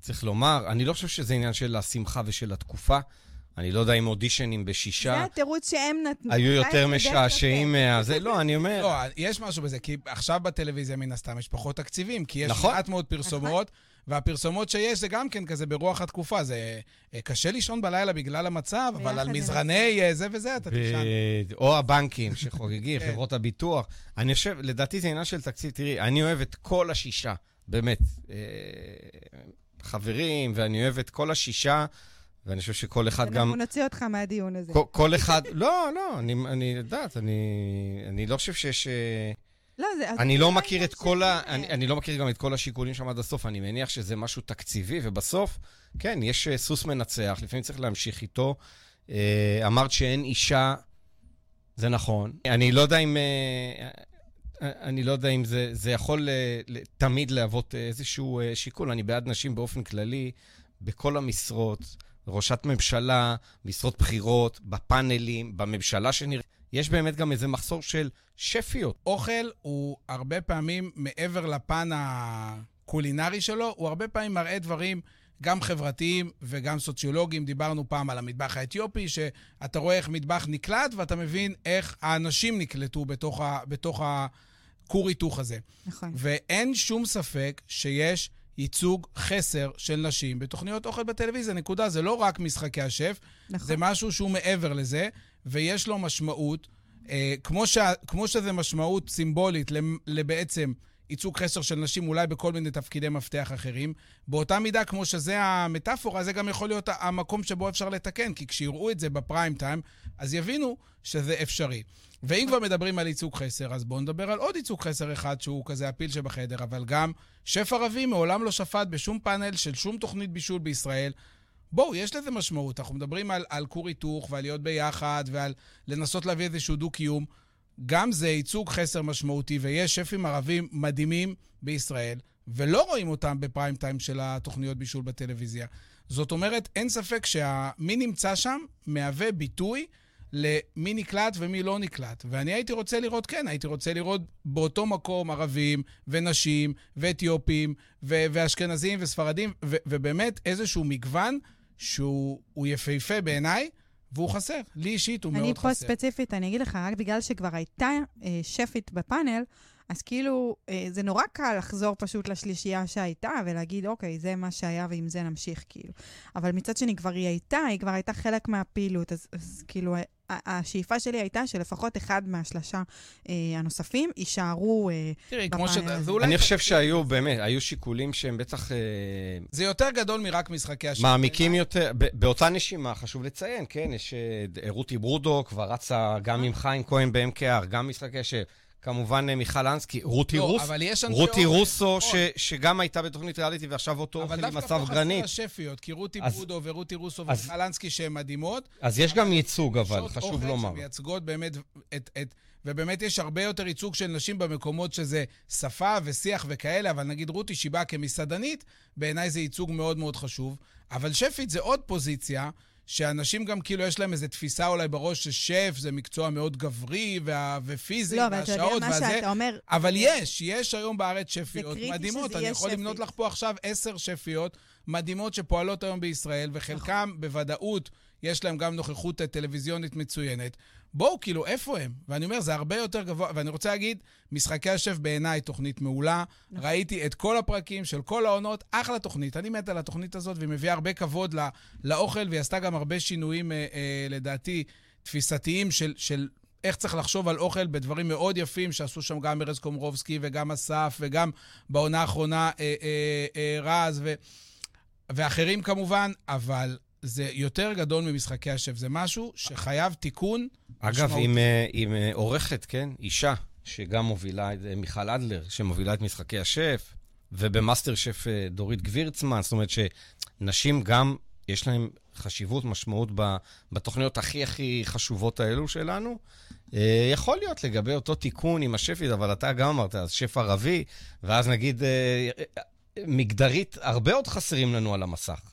צריך לומר, אני לא חושב שזה עניין של השמחה ושל התקופה. אני לא יודע אם אודישנים בשישה זה התירוץ שהם נתנו. היו יותר משעשעים. מה... זה, לא, אני אומר... לא, יש משהו בזה, כי עכשיו בטלוויזיה מן הסתם יש פחות תקציבים, כי יש נכון. מעט מאוד פרסומות, והפרסומות שיש זה גם כן כזה ברוח התקופה. זה אה, קשה לישון בלילה בגלל המצב, אבל על. מזרני אה, זה וזה אתה תישן. או הבנקים שחוגגים, כן. חברות הביטוח. אני חושב, לדעתי זה עניין של תקציב. תראי, אני אוהב את כל השישה, באמת. אה, חברים, ואני אוהב את כל השישה, ואני חושב שכל אחד גם... אנחנו נוציא אותך מהדיון הזה. כל- כל אחד... לא, לא, אני, אני יודעת, אני, אני לא חושב שיש... אה, לא, זה... אני זה לא מכיר את כל ה... אני, אני לא מכיר גם את כל השיקולים שם עד הסוף, אני מניח שזה משהו תקציבי, ובסוף, כן, יש אה, סוס מנצח, לפעמים צריך להמשיך איתו. אה, אמרת שאין אישה, זה נכון. אני לא יודע אם... אני לא יודע אם זה, זה יכול אה, ל- תמיד להוות איזשהו שיקול. אני בעד נשים באופן כללי, בכל המשרות, ראשת ממשלה, משרות בכירות, בפאנלים, בממשלה שנראה. יש באמת גם איזה מחסור של שפיות. אוכל הוא הרבה פעמים, מעבר לפן הקולינרי שלו, הוא הרבה פעמים מראה דברים גם חברתיים וגם סוציולוגיים. דיברנו פעם על המטבח האתיופי, שאתה רואה איך מטבח נקלט ואתה מבין איך האנשים נקלטו בתוך, ה, בתוך הכור היתוך הזה. נכון. ואין שום ספק שיש ייצוג חסר של נשים בתוכניות אוכל בטלוויזיה, נקודה. זה לא רק משחקי השף, נכון. זה משהו שהוא מעבר לזה, ויש לו משמעות, אה, כמו, ש, כמו שזה משמעות סימבולית לבעצם ייצוג חסר של נשים אולי בכל מיני תפקידי מפתח אחרים, באותה מידה כמו שזה המטאפורה, זה גם יכול להיות המקום שבו אפשר לתקן, כי כשיראו את זה בפריים טיים, אז יבינו שזה אפשרי. ואם כבר מדברים על ייצוג חסר, אז בואו נדבר על עוד ייצוג חסר אחד שהוא כזה הפיל שבחדר, אבל גם שף ערבי מעולם לא שפט בשום פאנל של שום תוכנית בישול בישראל. בואו, יש לזה משמעות. אנחנו מדברים על כור היתוך ועל להיות ביחד ועל לנסות להביא איזשהו דו-קיום. גם זה ייצוג חסר משמעותי, ויש שפים ערבים מדהימים בישראל, ולא רואים אותם בפריים טיים של התוכניות בישול בטלוויזיה. זאת אומרת, אין ספק שמי נמצא שם מהווה ביטוי למי נקלט ומי לא נקלט. ואני הייתי רוצה לראות, כן, הייתי רוצה לראות באותו מקום ערבים ונשים ואתיופים ו- ואשכנזים וספרדים, ו- ובאמת איזשהו מגוון שהוא הוא יפהפה בעיניי, והוא חסר. לי אישית הוא אני מאוד פה חסר. ספציפית, אני אגיד לך, רק בגלל שכבר הייתה אה, שפית בפאנל, אז כאילו, אה, זה נורא קל לחזור פשוט לשלישייה שהייתה ולהגיד, אוקיי, זה מה שהיה ועם זה נמשיך, כאילו. אבל מצד שני, כבר היא הייתה, היא כבר הייתה חלק מהפעילות, אז, אז כאילו, השאיפה שלי הייתה שלפחות אחד מהשלושה אה, הנוספים יישארו... אה, תראי, כמו ש... זה אולי... אני חושב שהיו, באמת, היו שיקולים שהם בטח אה, זה יותר גדול מרק משחקי השם. מעמיקים יותר. ב- באותה נשימה, חשוב לציין, כן, יש אה, רותי ברודו, כבר רצה גם עם חיים כהן ב-MKR, גם משחקי ש... כמובן אה, מיכל אנסקי, רותי לא, רוס, אבל רותי רוסו. ש, שגם הייתה בתוכנית ריאליטי ועכשיו אותו אבל אוכל עם דווקא אסף פה חסר גרנית. השפיות, כי רותי אז- ברודו ורותי רוסו אז- וחלנסקי שהן מדהימות. אז יש גם ייצוג, אבל, חשוב לומר. שמייצגות באמת את, את... ובאמת יש הרבה יותר ייצוג של נשים במקומות שזה שפה ושיח וכאלה, אבל נגיד רותי שהיא באה כמסעדנית, בעיניי זה ייצוג מאוד מאוד חשוב. אבל שפית זה עוד פוזיציה, שאנשים גם כאילו יש להם איזו תפיסה אולי בראש ששף זה מקצוע מאוד גברי וה... ופיזי, לא, אבל אתה יודע והשעות מה והזה. שאתה אומר... אבל יש, יש היום בארץ שפיות מדהימות. אני יכול למנות. לך פה עכשיו עשר שפיות מדהימות שפועלות היום בישראל, וחלקם נכון. בוודאות יש להם גם נוכחות טלוויזיונית מצוינת. בואו, כאילו, איפה הם? ואני אומר, זה הרבה יותר גבוה, ואני רוצה להגיד, משחקי השף בעיניי תוכנית מעולה. נכון. ראיתי את כל הפרקים של כל העונות, אחלה תוכנית. אני מת על התוכנית הזאת, והיא מביאה הרבה כבוד לא, לאוכל, והיא עשתה גם הרבה שינויים, אה, אה, לדעתי, תפיסתיים של... של איך צריך לחשוב על אוכל בדברים מאוד יפים שעשו שם גם ארז קומרובסקי וגם אסף וגם בעונה האחרונה אה, אה, אה, רז ו, ואחרים כמובן, אבל זה יותר גדול ממשחקי השף. זה משהו שחייב תיקון. אגב. עם, אה, עם אה, עורכת, כן? אישה, שגם מובילה, אה, מיכל אדלר, שמובילה את משחקי השף, ובמאסטר שף דורית גבירצמן, זאת אומרת שנשים גם, יש להן חשיבות, משמעות ב- בתוכניות הכי הכי חשובות האלו שלנו. יכול להיות לגבי אותו תיקון עם השפית, אבל אתה גם אמרת, אז שף ערבי, ואז נגיד, מגדרית, הרבה עוד חסרים לנו על המסך.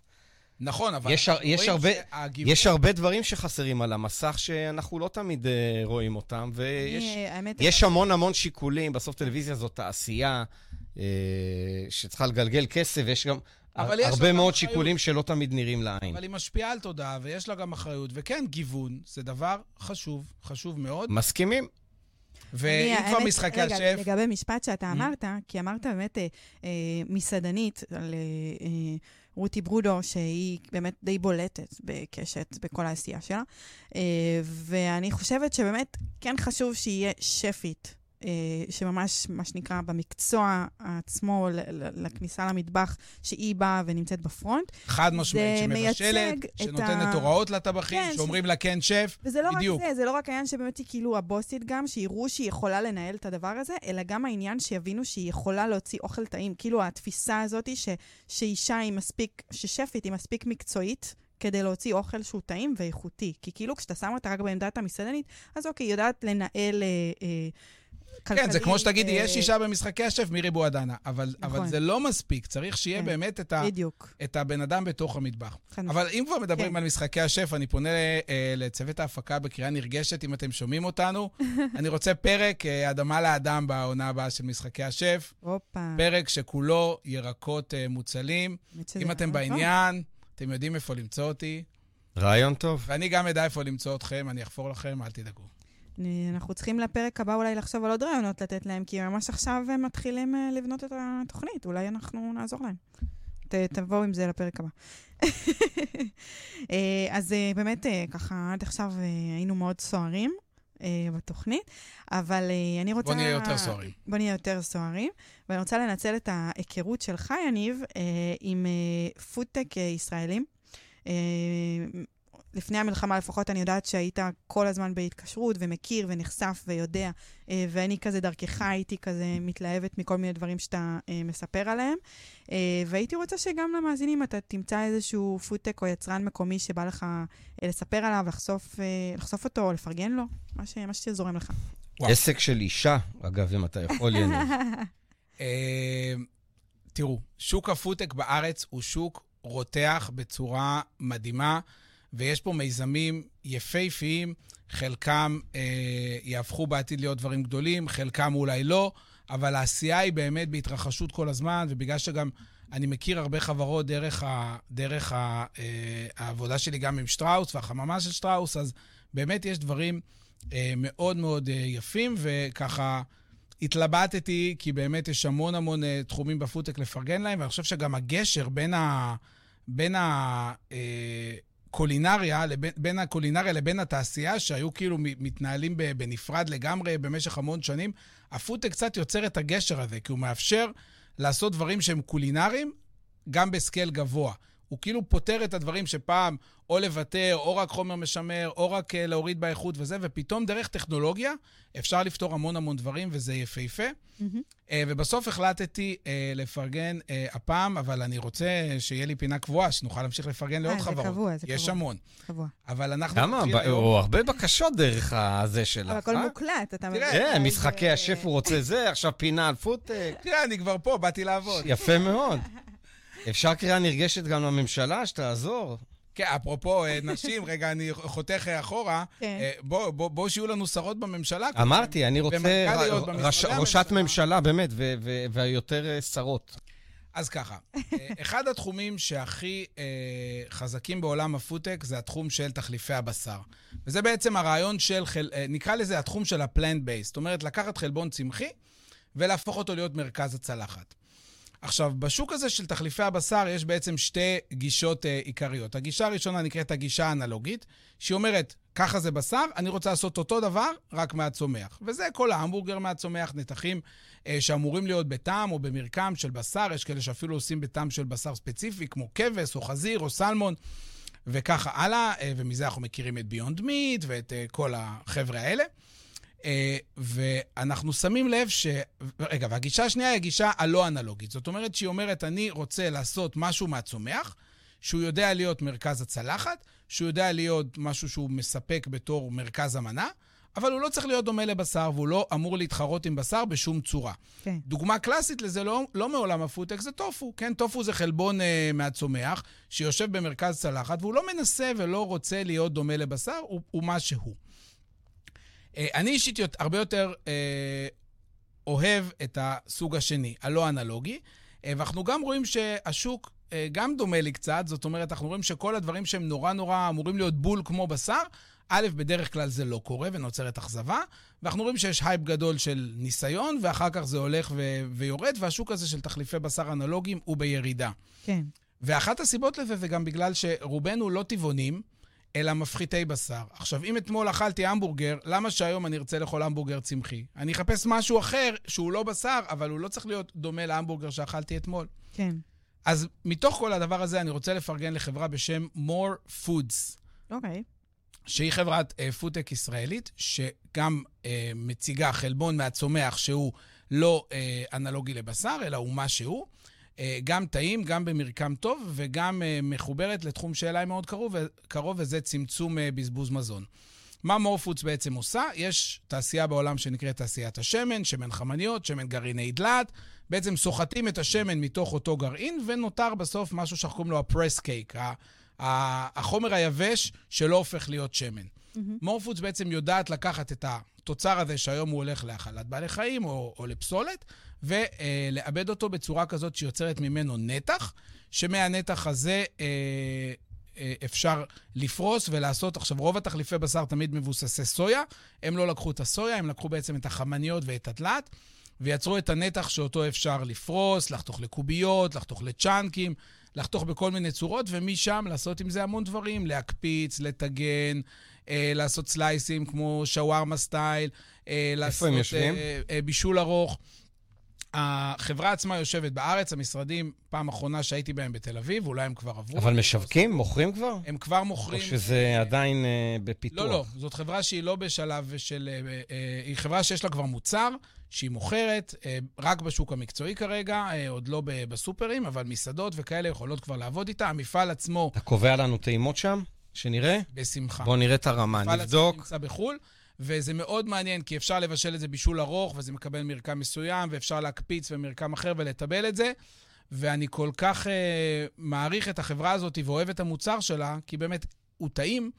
נכון, אבל יש יש הרבה- שהגיוון- יש הרבה דברים שחסרים על המסך שאנחנו לא תמיד אה, רואים אותם, ויש אני, האמת, יש המון המון שיקולים. בסוף טלוויזיה זאת תעשייה אה, שצריכה לגלגל כסף, ויש גם אבל יש לה הרבה גם מאוד אחריות. שיקולים שלא תמיד נראים לעין. אבל היא משפיעה על תודעה, ויש לה גם אחריות. וכן, גיוון זה דבר חשוב, חשוב מאוד. מסכימים? ואם כבר האמת, משחקי רגע, השף... לגבי משפט שאתה Mm. אמרת, כי אמרת באמת אה, אה, מסעדנית על אה, אה, רותי ברודו, שהיא באמת די בולטת בקשת, בכל העשייה שלה. אה, ואני חושבת שבאמת כן חשוב שיהיה שפית. אה, שממש, מה שנקרא, במקצוע עצמו, לכניסה למטבח, שהיא באה ונמצאת בפרונט. חד משמעית, שמבשלת, שנותנת ה- הוראות לטבחים, כן, שאומרים לה כן שף. וזה לא בדיוק. רק זה, זה לא רק העניין שבאמת היא כאילו הבוסית גם, שיראו שהיא יכולה לנהל את הדבר הזה, אלא גם העניין שיבינו שהיא יכולה להוציא אוכל טעים. כאילו התפיסה הזאת ש, שאישה היא מספיק, ששפית היא מספיק מקצועית. כדי להוציא אוכל שהוא טעים ואיכותי. כי כאילו כשאתה שם אותה רק בעמדת המסעדנית, אז אוקיי, היא יודעת לנהל אה, אה, כלכלית. כן, זה כמו שתגידי, אה, יש אישה במשחקי השף, מירי בועדנה. אבל, נכון. אבל זה לא מספיק, צריך שיהיה כן. באמת את, ה, בדיוק. את הבן אדם בתוך המטבח. חד אבל אם כבר מדברים כן. על משחקי השף, אני פונה אה, לצוות ההפקה בקריאה נרגשת, אם אתם שומעים אותנו. אני רוצה פרק אה, אדמה לאדם בעונה הבאה של משחקי השף. הופה. פרק שכולו ירקות אה, מוצלים. אם אתם. בעניין, אתם יודעים איפה למצוא אותי, רעיון טוב. ואני גם אדע איפה למצוא אתכם, אני אחפור לכם, אל תדאגו. אנחנו צריכים לפרק הבא אולי לחשוב על עוד רעיונות לתת להם, כי ממש עכשיו הם מתחילים אה, לבנות את התוכנית, אולי אנחנו נעזור להם. ת, תבואו עם זה לפרק הבא. אה, אז אה, באמת, ככה, עד עכשיו היינו מאוד סוערים בתוכנית, אבל אני רוצה... בוא נהיה יותר סוערים. בוא נהיה יותר סוערים, ואני רוצה לנצל את ההיכרות שלך, יניב, עם פודטק ישראלים. לפני המלחמה לפחות אני יודעת שהיית כל הזמן בהתקשרות ומכיר ונחשף ויודע, אה, ואני כזה דרכך הייתי כזה מתלהבת מכל מיני דברים שאתה אה, מספר עליהם. אה, והייתי רוצה שגם למאזינים אתה תמצא איזשהו פודטק או יצרן מקומי שבא לך לספר עליו, לחשוף, לחשוף אותו או לפרגן לו, מה, ש, מה שזורם לך. וואו. עסק של אישה, אגב, אם אתה יכול, יניב. תראו, שוק הפודטק בארץ הוא שוק רותח בצורה מדהימה, ויש פה מיזמים יפהפיים, חלקם אה, יהפכו בעתיד להיות דברים גדולים, חלקם אולי לא, אבל העשייה היא באמת בהתרחשות כל הזמן, ובגלל שגם אני מכיר הרבה חברות דרך, ה, דרך ה, אה, העבודה שלי גם עם שטראוס והחממה של שטראוס, אז באמת יש דברים אה, מאוד מאוד אה, יפים, וככה... התלבטתי, כי באמת יש המון המון אה, תחומים בפודטק לפרגן להם, ואני חושב שגם הגשר בין ה... בין ה... אה, קולינריה, לבין, בין הקולינריה לבין התעשייה, שהיו כאילו מתנהלים בנפרד לגמרי במשך המון שנים, הפודטק קצת יוצר את הגשר הזה, כי הוא מאפשר לעשות דברים שהם קולינריים, גם ב scale גבוה. הוא כאילו פותר את הדברים שפעם או לוותר, או רק חומר משמר, או רק אה, להוריד באיכות וזה, ופתאום דרך טכנולוגיה אפשר לפתור המון המון דברים, וזה יפהפה. אה, ובסוף החלטתי אה, לפרגן הפעם, אבל אני רוצה שיהיה לי פינה קבועה, שנוכל להמשיך לפרגן לעוד אה, זה חברות. קבוע, זה יש קבוע. המון. קבוע. אבל אנחנו למה? ב- היום... הוא הרבה בקשות דרך הזה שלך. אבל הכל אה? מוקלט, אתה מבין? תראה, כן, משחקי השף הוא רוצה זה, עכשיו פינה על פודטק. תראה, אני כבר פה, באתי לעבוד. יפה מאוד. אפשר קריאה נרגשת גם לממשלה, שתעזור. כן, אפרופו אה, נשים, רגע, אני חותך אה, אחורה. כן. אה, בוא, בוא, בוא שיהיו לנו שרות בממשלה. אמרתי, אני רוצה ומנכ"ליות ר- במשרדי ראש- ראשת. ממשלה, באמת, ו- ו- והיותר אה, שרות. אז ככה, אחד התחומים שהכי אה, חזקים בעולם הפודטק זה התחום של תחליפי הבשר. וזה בעצם הרעיון של, חל, אה, נקרא לזה התחום של ה plant based. זאת אומרת, לקחת חלבון צמחי ולהפוך אותו להיות מרכז הצלחת. עכשיו, בשוק הזה של תחליפי הבשר יש בעצם שתי גישות אה, עיקריות. הגישה הראשונה נקראת הגישה האנלוגית, שהיא אומרת, ככה זה בשר, אני רוצה לעשות אותו דבר, רק מהצומח. וזה כל ההמבורגר מהצומח, נתחים אה, שאמורים להיות בטעם או במרקם של בשר, יש כאלה שאפילו עושים בטעם של בשר ספציפי, כמו כבש או חזיר או סלמון, וככה הלאה, אה, ומזה אנחנו מכירים את ביונד מיט ואת אה, כל החבר'ה האלה. אה, ואנחנו שמים לב ש... רגע, והגישה השנייה היא הגישה הלא אנלוגית. זאת אומרת שהיא אומרת, אני רוצה לעשות משהו מהצומח, שהוא יודע להיות מרכז הצלחת, שהוא יודע להיות משהו שהוא מספק בתור מרכז המנה, אבל הוא לא צריך להיות דומה לבשר, והוא לא אמור להתחרות עם בשר בשום צורה. כן. דוגמה קלאסית לזה, לא, לא מעולם הפודטק, זה טופו. כן, טופו זה חלבון אה, מהצומח, שיושב במרכז צלחת, והוא לא מנסה ולא רוצה להיות דומה לבשר, הוא, הוא מה שהוא. אה, אני אישית הרבה יותר אה, אוהב את הסוג השני, הלא אנלוגי, אה, ואנחנו גם רואים שהשוק גם דומה לי קצת, זאת אומרת, אנחנו רואים שכל הדברים שהם נורא נורא אמורים להיות בול כמו בשר, א', בדרך כלל זה לא קורה ונוצרת אכזבה, ואנחנו רואים שיש הייפ גדול של ניסיון, ואחר כך זה הולך ו- ויורד, והשוק הזה של תחליפי בשר אנלוגיים הוא בירידה. כן. ואחת הסיבות לזה זה גם בגלל שרובנו לא טבעונים, אלא מפחיתי בשר. עכשיו, אם אתמול אכלתי המבורגר, למה שהיום אני ארצה לאכול המבורגר צמחי? אני אחפש משהו אחר שהוא לא בשר, אבל הוא לא צריך להיות דומה להמבורגר שאכלתי אתמול. כן. אז מתוך כל הדבר הזה, אני רוצה לפרגן לחברה בשם More Foods. אוקיי. שהיא חברת אה, פודטק ישראלית, שגם אה, מציגה חלבון מהצומח שהוא לא אה, אנלוגי לבשר, אלא הוא מה שהוא. אה, גם טעים, גם במרקם טוב, וגם אה, מחוברת לתחום שאליי מאוד קרוב, קרוב וזה צמצום אה, בזבוז מזון. מה מורפודס בעצם עושה? יש תעשייה בעולם שנקראת תעשיית השמן, שמן חמניות, שמן גרעיני דלעת. בעצם סוחטים את השמן מתוך אותו גרעין, ונותר בסוף משהו שאנחנו קוראים לו הפרס קייק, החומר היבש שלא הופך להיות שמן. מורפודס בעצם יודעת לקחת את התוצר הזה שהיום הוא הולך להאכלת בעלי חיים או, או לפסולת, ולעבד אותו בצורה כזאת שיוצרת ממנו נתח, שמהנתח הזה אה, אה, אפשר לפרוס ולעשות, עכשיו רוב התחליפי בשר תמיד מבוססי סויה, הם לא לקחו את הסויה, הם לקחו בעצם את החמניות ואת הדלעת, ויצרו את הנתח שאותו אפשר לפרוס, לחתוך לקוביות, לחתוך לצ'אנקים, לחתוך בכל מיני צורות, ומשם לעשות עם זה המון דברים, להקפיץ, לטגן, אה, לעשות סלייסים כמו שווארמה סטייל, אה, לעשות? אה, אה, בישול ארוך. החברה עצמה יושבת בארץ, המשרדים, פעם אחרונה שהייתי בהם בתל אביב, אולי הם כבר עברו. אבל משווקים? מוכרים כבר? הם כבר או מוכרים... שזה עדיין אה, בפיתוח? לא, לא, זאת חברה שהיא לא בשלב של... אה, אה, היא חברה שיש לה כבר מוצר, שהיא מוכרת, אה, רק בשוק המקצועי כרגע, אה, עוד לא בסופרים, אבל מסעדות וכאלה יכולות כבר לעבוד איתה. המפעל עצמו, אתה קובע לנו טעימות שם? שנראה? בשמחה. בוא נראה את הרמה, המפעל עצמו נבדוק. נמצא בחו"ל, וזה מאוד מעניין, כי אפשר לבשל את זה בישול ארוך, וזה מקבל מרקם מסוים, ואפשר להקפיץ במרקם אחר ולטבל את זה. ואני כל כך uh, מעריך את החברה הזאת ואוהב את המוצר שלה, כי באמת הוא טעים,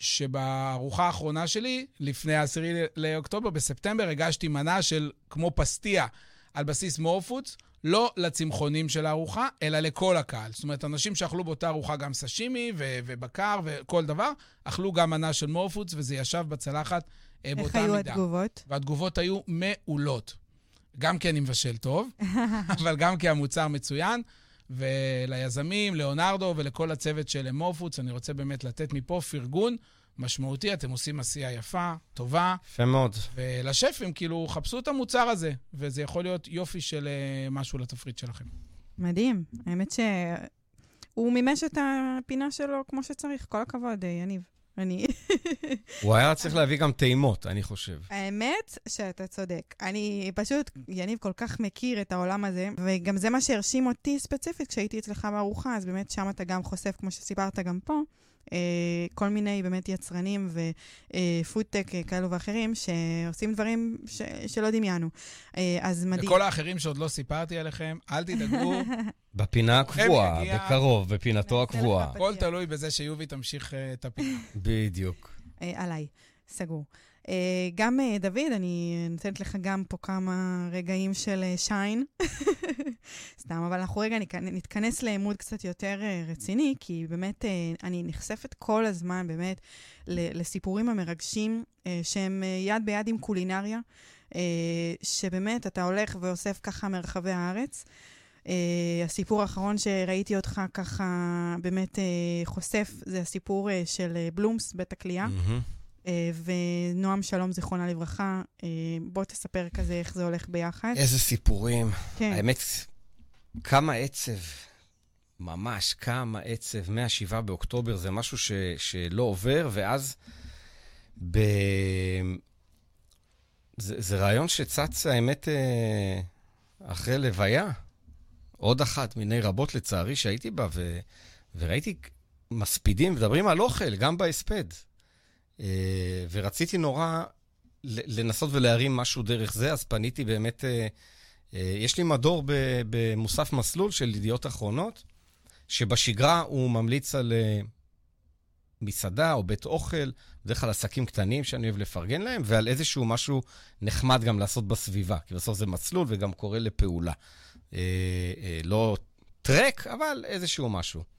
שבארוחה האחרונה שלי, לפני ה-10 לאוקטובר, בספטמבר, הגשתי מנה של כמו פסטיה על בסיס מורפודס, לא לצמחונים של הארוחה, אלא לכל הקהל. זאת אומרת, אנשים שאכלו באותה ארוחה גם סשימי ו- ובקר וכל דבר, אכלו גם מנה של מורפודס, וזה ישב בצלחת אה, איך באותה היו מידה. התגובות? והתגובות היו מעולות. גם כי אני מבשל טוב, אבל גם כי המוצר מצוין. וליזמים, ליאונרדו ולכל הצוות של מורפודס, אני רוצה באמת לתת מפה פרגון משמעותי. אתם עושים עשייה יפה, טובה, יפה מאוד. ולשפים, כאילו, חפשו את המוצר הזה, וזה יכול להיות יופי של אה, משהו לתפריט שלכם. מדהים. האמת ש... הוא מימש את הפינה שלו כמו שצריך. כל הכבוד, יניב. אני... הוא היה צריך להביא גם טעימות, אני חושב. האמת שאתה צודק. אני פשוט, יניב כל כך מכיר את העולם הזה, וגם זה מה שהרשים אותי ספציפית כשהייתי אצלך בארוחה, אז באמת שם אתה גם חושף, כמו שסיפרת גם פה, כל מיני באמת יצרנים ופודטק אה, כאלו ואחרים שעושים דברים ש, שלא דמיינו. אה, אז מדהים. וכל האחרים שעוד לא סיפרתי עליכם, אל תדאגו. בפינה הקבועה, בקרוב, בפינתו הקבועה. הכל תלוי בזה שיובי תמשיך את הפינה. בדיוק. עליי, סגור. Uh, גם uh, דוד, אני נותנת לך גם פה כמה רגעים של שיין. Uh, סתם, אבל אנחנו רגע נתכנס לעמוד קצת יותר רציני, כי באמת אני נחשפת כל הזמן באמת לסיפורים המרגשים שהם יד ביד עם קולינריה, שבאמת אתה הולך ואוסף ככה מרחבי הארץ. Uh, הסיפור האחרון שראיתי אותך ככה באמת uh, חושף, זה הסיפור uh, של uh, בלומס, בית הכלייה. Mm-hmm. אה, ונועם שלום, זיכרונה לברכה, אה, בוא תספר כזה איך זה הולך ביחד. איזה סיפורים. כן. האמת, כמה עצב, ממש כמה עצב, מ-7 באוקטובר, זה משהו ש, שלא עובר, ואז ב... זה, זה רעיון שצץ, האמת, אה, אחרי לוויה. עוד אחת מיני רבות, לצערי, שהייתי בה, ו... וראיתי מספידים, מדברים על אוכל, גם בהספד. אה, ורציתי נורא לנסות ולהרים משהו דרך זה, אז פניתי באמת, אה, אה, יש לי מדור במוסף מסלול של ידיעות אחרונות, שבשגרה הוא ממליץ על מסעדה או בית אוכל, בדרך כלל עסקים קטנים שאני אוהב לפרגן להם, ועל איזשהו משהו נחמד גם לעשות בסביבה, כי בסוף זה מסלול וגם קורא לפעולה. לא טרק, אבל איזשהו משהו.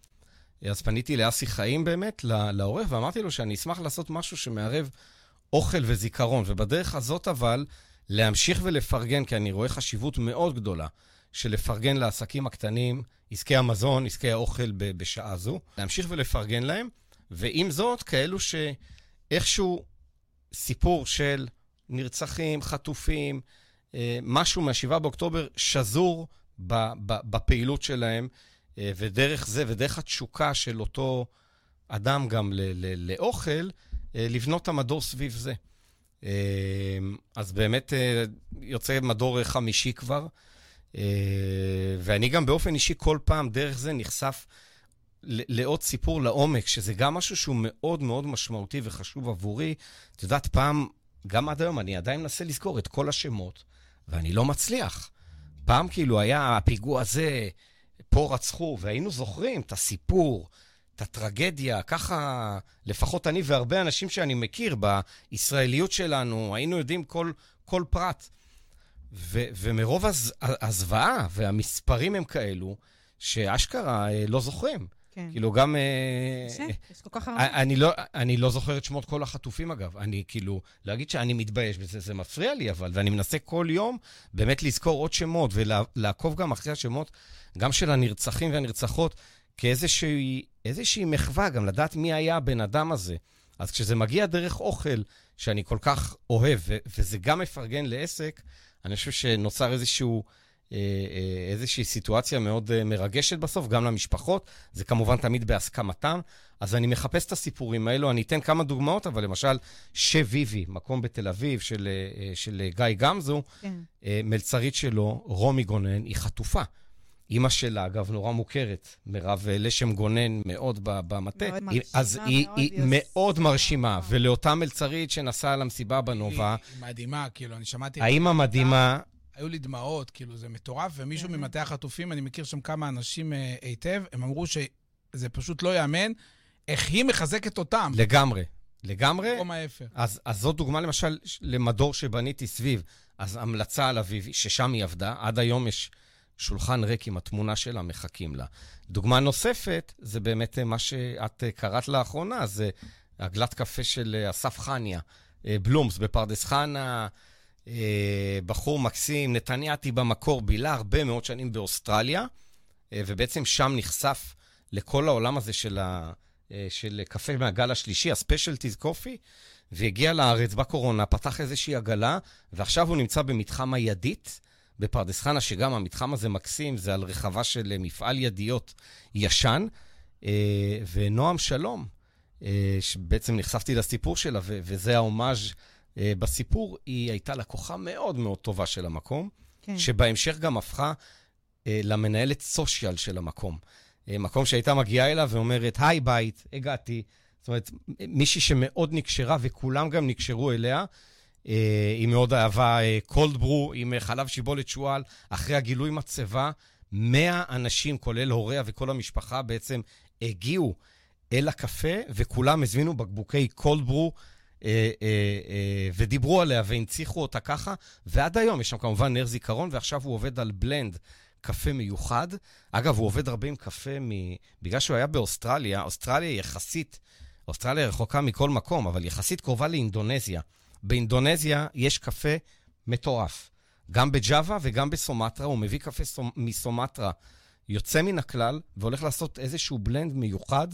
אז פניתי לאסי חיים באמת, לעורך, ואמרתי לו שאני אשמח לעשות משהו שמערב אוכל וזיכרון, ובדרך הזאת אבל להמשיך ולפרגן, כי אני רואה חשיבות מאוד גדולה של לפרגן לעסקים הקטנים, עסקי המזון, עסקי האוכל בשעה זו, להמשיך ולפרגן להם, ועם זאת, כאלו שאיכשהו סיפור של נרצחים, חטופים, אה, משהו מה-7 באוקטובר שזור בפעילות שלהם. אה, ודרך זה, ודרך התשוקה של אותו אדם גם ל- ל- לאוכל, אה, לבנות את המדור סביב זה. אה, אז באמת יוצא מדור חמישי כבר, ואני גם באופן אישי כל פעם דרך זה נחשף לעוד סיפור לעומק, שזה גם משהו שהוא מאוד מאוד משמעותי וחשוב עבורי. את יודעת, פעם, גם עד היום, אני עדיין מנסה לזכור את כל השמות, ואני לא מצליח. פעם כאילו היה הפיגוע הזה, פה רצחו, והיינו זוכרים את הסיפור, את הטרגדיה, ככה לפחות אני והרבה אנשים שאני מכיר בישראליות שלנו, היינו יודעים כל, כל פרט. ו, ומרוב הז, הזוועה, והמספרים הם כאלו, שאשכרה אה, לא זוכרים. כן. כאילו גם... קשה, אה, יש כל כך הרבה. אני לא, אני לא זוכר את שמות כל החטופים, אגב. אני כאילו, להגיד שאני מתבייש בזה, זה מפריע לי, אבל, ואני מנסה כל יום באמת לזכור עוד שמות, ולעקוב גם אחרי השמות, גם של הנרצחים והנרצחות, כאיזושהי מחווה, גם לדעת מי היה הבן אדם הזה. אז כשזה מגיע דרך אוכל, שאני כל כך אוהב, ו- וזה גם מפרגן לעסק, אני חושב שנוצר איזשהו... אה, אה, איזושהי סיטואציה מאוד אה, מרגשת בסוף, גם למשפחות. זה כמובן תמיד בהסכמתם. אז אני מחפש את הסיפורים האלו. אני אתן כמה דוגמאות, אבל למשל, שוויבי, מקום בתל אביב של, של גיא גמזו, כן. מלצרית שלו, רומי גונן, היא חטופה. אימא שלה, אגב, נורא מוכרת, מירב לשם גונן מאוד במטה. מאוד מרשימה. אז היא, מאוד, היא מאוד מרשימה, ולאותה מלצרית שנסעה למסיבה בנובה... היא מדהימה, כאילו, אני שמעתי... האימא מדהימה, היו לי דמעות, כאילו, זה מטורף, ומישהו כן. ממטה החטופים, אני מכיר שם כמה אנשים אה, היטב, הם אמרו שזה פשוט לא ייאמן איך היא מחזקת אותם. לגמרי. לגמרי. במקום ההפך. אז, אז זאת דוגמה למשל למדור שבניתי סביב. אז המלצה על אביב, ששם היא עבדה, עד היום יש שולחן ריק עם התמונה שלה, מחכים לה. דוגמה נוספת, זה באמת מה שאת אה, קראת לאחרונה, זה עגלת קפה של אה, אסף חניה, אה, בלומס בפרדס חנה. אה, בחור מקסים, נתניאתי במקור, בילה הרבה מאוד שנים באוסטרליה, אה, ובעצם שם נחשף לכל העולם הזה של, ה, אה, של קפה מהגל השלישי, הספיישלטיז קופי, והגיע לארץ בקורונה, פתח איזושהי עגלה, ועכשיו הוא נמצא במתחם הידית, בפרדס חנה, שגם המתחם הזה מקסים, זה על רחבה של אה, מפעל ידיות ישן, אה, ונועם שלום, אה, שבעצם נחשפתי לסיפור שלה, וזה ההומאז' בסיפור, היא הייתה לקוחה מאוד מאוד טובה של המקום, כן. שבהמשך גם הפכה למנהלת סושיאל של המקום. מקום שהייתה מגיעה אליו ואומרת, היי בית, הגעתי. זאת אומרת, מישהי שמאוד נקשרה, וכולם גם נקשרו אליה. אה, היא מאוד אהבה קולד ברו עם אה, חלב שיבולת שועל. אחרי הגילוי מצבה, 100 אנשים, כולל הוריה וכל המשפחה, בעצם הגיעו אל הקפה, וכולם הזמינו בקבוקי קולד ברו. אה, אה, אה, ודיברו עליה והנציחו אותה ככה, ועד היום יש שם כמובן נר זיכרון, ועכשיו הוא עובד על בלנד קפה מיוחד. אגב, הוא עובד הרבה עם קפה מ... בגלל שהוא היה באוסטרליה, אוסטרליה יחסית, אוסטרליה רחוקה מכל מקום, אבל יחסית קרובה לאינדונזיה. באינדונזיה יש קפה מטורף. גם בג'אווה וגם בסומטרה, הוא מביא קפה סומ... מסומטרה יוצא מן הכלל, והולך לעשות איזשהו בלנד מיוחד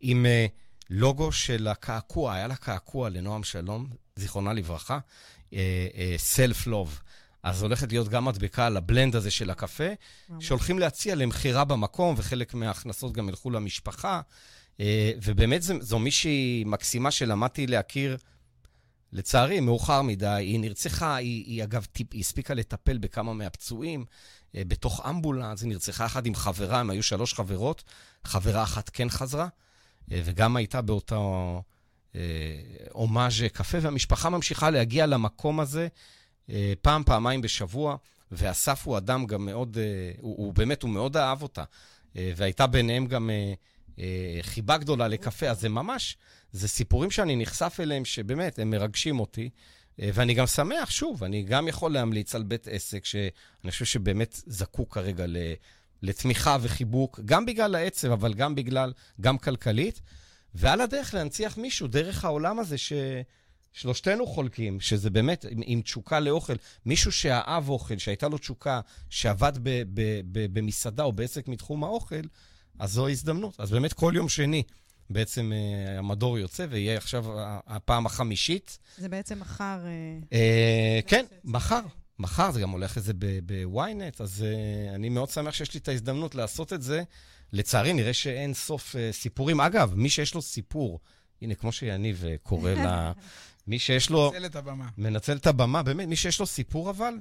עם uh, לוגו של הקעקוע, היה לה קעקוע לנועם שלום, זיכרונה לברכה, סלף uh, לוב. Uh, אז הולכת להיות גם מדבקה על הבלנד הזה של הקפה, שהולכים להציע למכירה במקום, וחלק מההכנסות גם ילכו למשפחה. Uh, ובאמת זו, זו מישהי מקסימה שלמדתי להכיר לצערי, מאוחר מדי. היא נרצחה, היא, היא אגב, טיפ, היא הספיקה לטפל בכמה מהפצועים אה, בתוך אמבולנס. היא נרצחה יחד עם חברה, הם היו שלוש חברות. חברה אחת כן חזרה, אה, וגם הייתה באותו אה, הומאז' קפה, והמשפחה ממשיכה להגיע למקום הזה אה, פעם, פעמיים בשבוע. ואסף הוא אדם גם מאוד, אה, הוא, הוא באמת, הוא מאוד אהב אותה. אה, והייתה ביניהם גם אה, אה, חיבה גדולה לקפה, אז זה ממש... זה סיפורים שאני נחשף אליהם, שבאמת, הם מרגשים אותי. אה, ואני גם שמח, שוב, אני גם יכול להמליץ על בית עסק שאני חושב שבאמת זקוק כרגע לתמיכה וחיבוק, גם בגלל העצב, אבל גם בגלל, גם כלכלית. ועל הדרך להנציח מישהו דרך העולם הזה ששלושתנו חולקים, שזה באמת עם, עם תשוקה לאוכל. מישהו שאהב אוכל, שהייתה לו תשוקה, שעבד ב, ב, ב, במסעדה או בעסק מתחום האוכל, אז זו הזדמנות. אז באמת כל יום שני בעצם uh, המדור יוצא, ויהיה עכשיו הפעם החמישית. זה בעצם מחר. Uh, uh, כן, מחר. מחר זה גם הולך לזה בוויינט, אז uh, אני מאוד שמח שיש לי את ההזדמנות לעשות את זה. לצערי, נראה שאין סוף uh, סיפורים. אגב, מי שיש לו סיפור, הנה, כמו שיניב קורא ל... מי שיש לו... מנצל את הבמה. מנצל את הבמה, באמת, מי שיש לו סיפור אבל,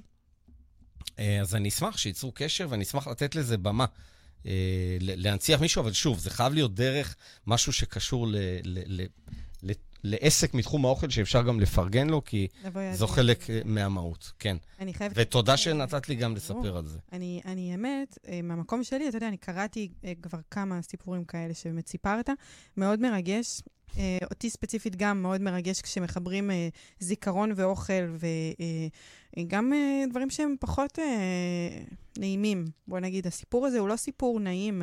אז אני אשמח שייצרו קשר ואני אשמח לתת לזה במה. אה, להנציח מישהו, אבל שוב, זה חייב להיות דרך משהו שקשור ל, ל, ל, ל, לעסק מתחום האוכל שאפשר גם לפרגן לו, כי זו חלק זה. מהמהות, כן. אני חייבת... ותודה שנתת לי גם לספר על זה. אני, אני אמת, אה, מהמקום שלי, אתה יודע, אני קראתי אה, כבר כמה סיפורים כאלה שבאמת סיפרת, מאוד מרגש. אותי ספציפית גם מאוד מרגש כשמחברים זיכרון ואוכל, ו... גם uh, דברים שהם פחות נעימים. בוא נגיד, הסיפור הזה הוא לא סיפור נעים,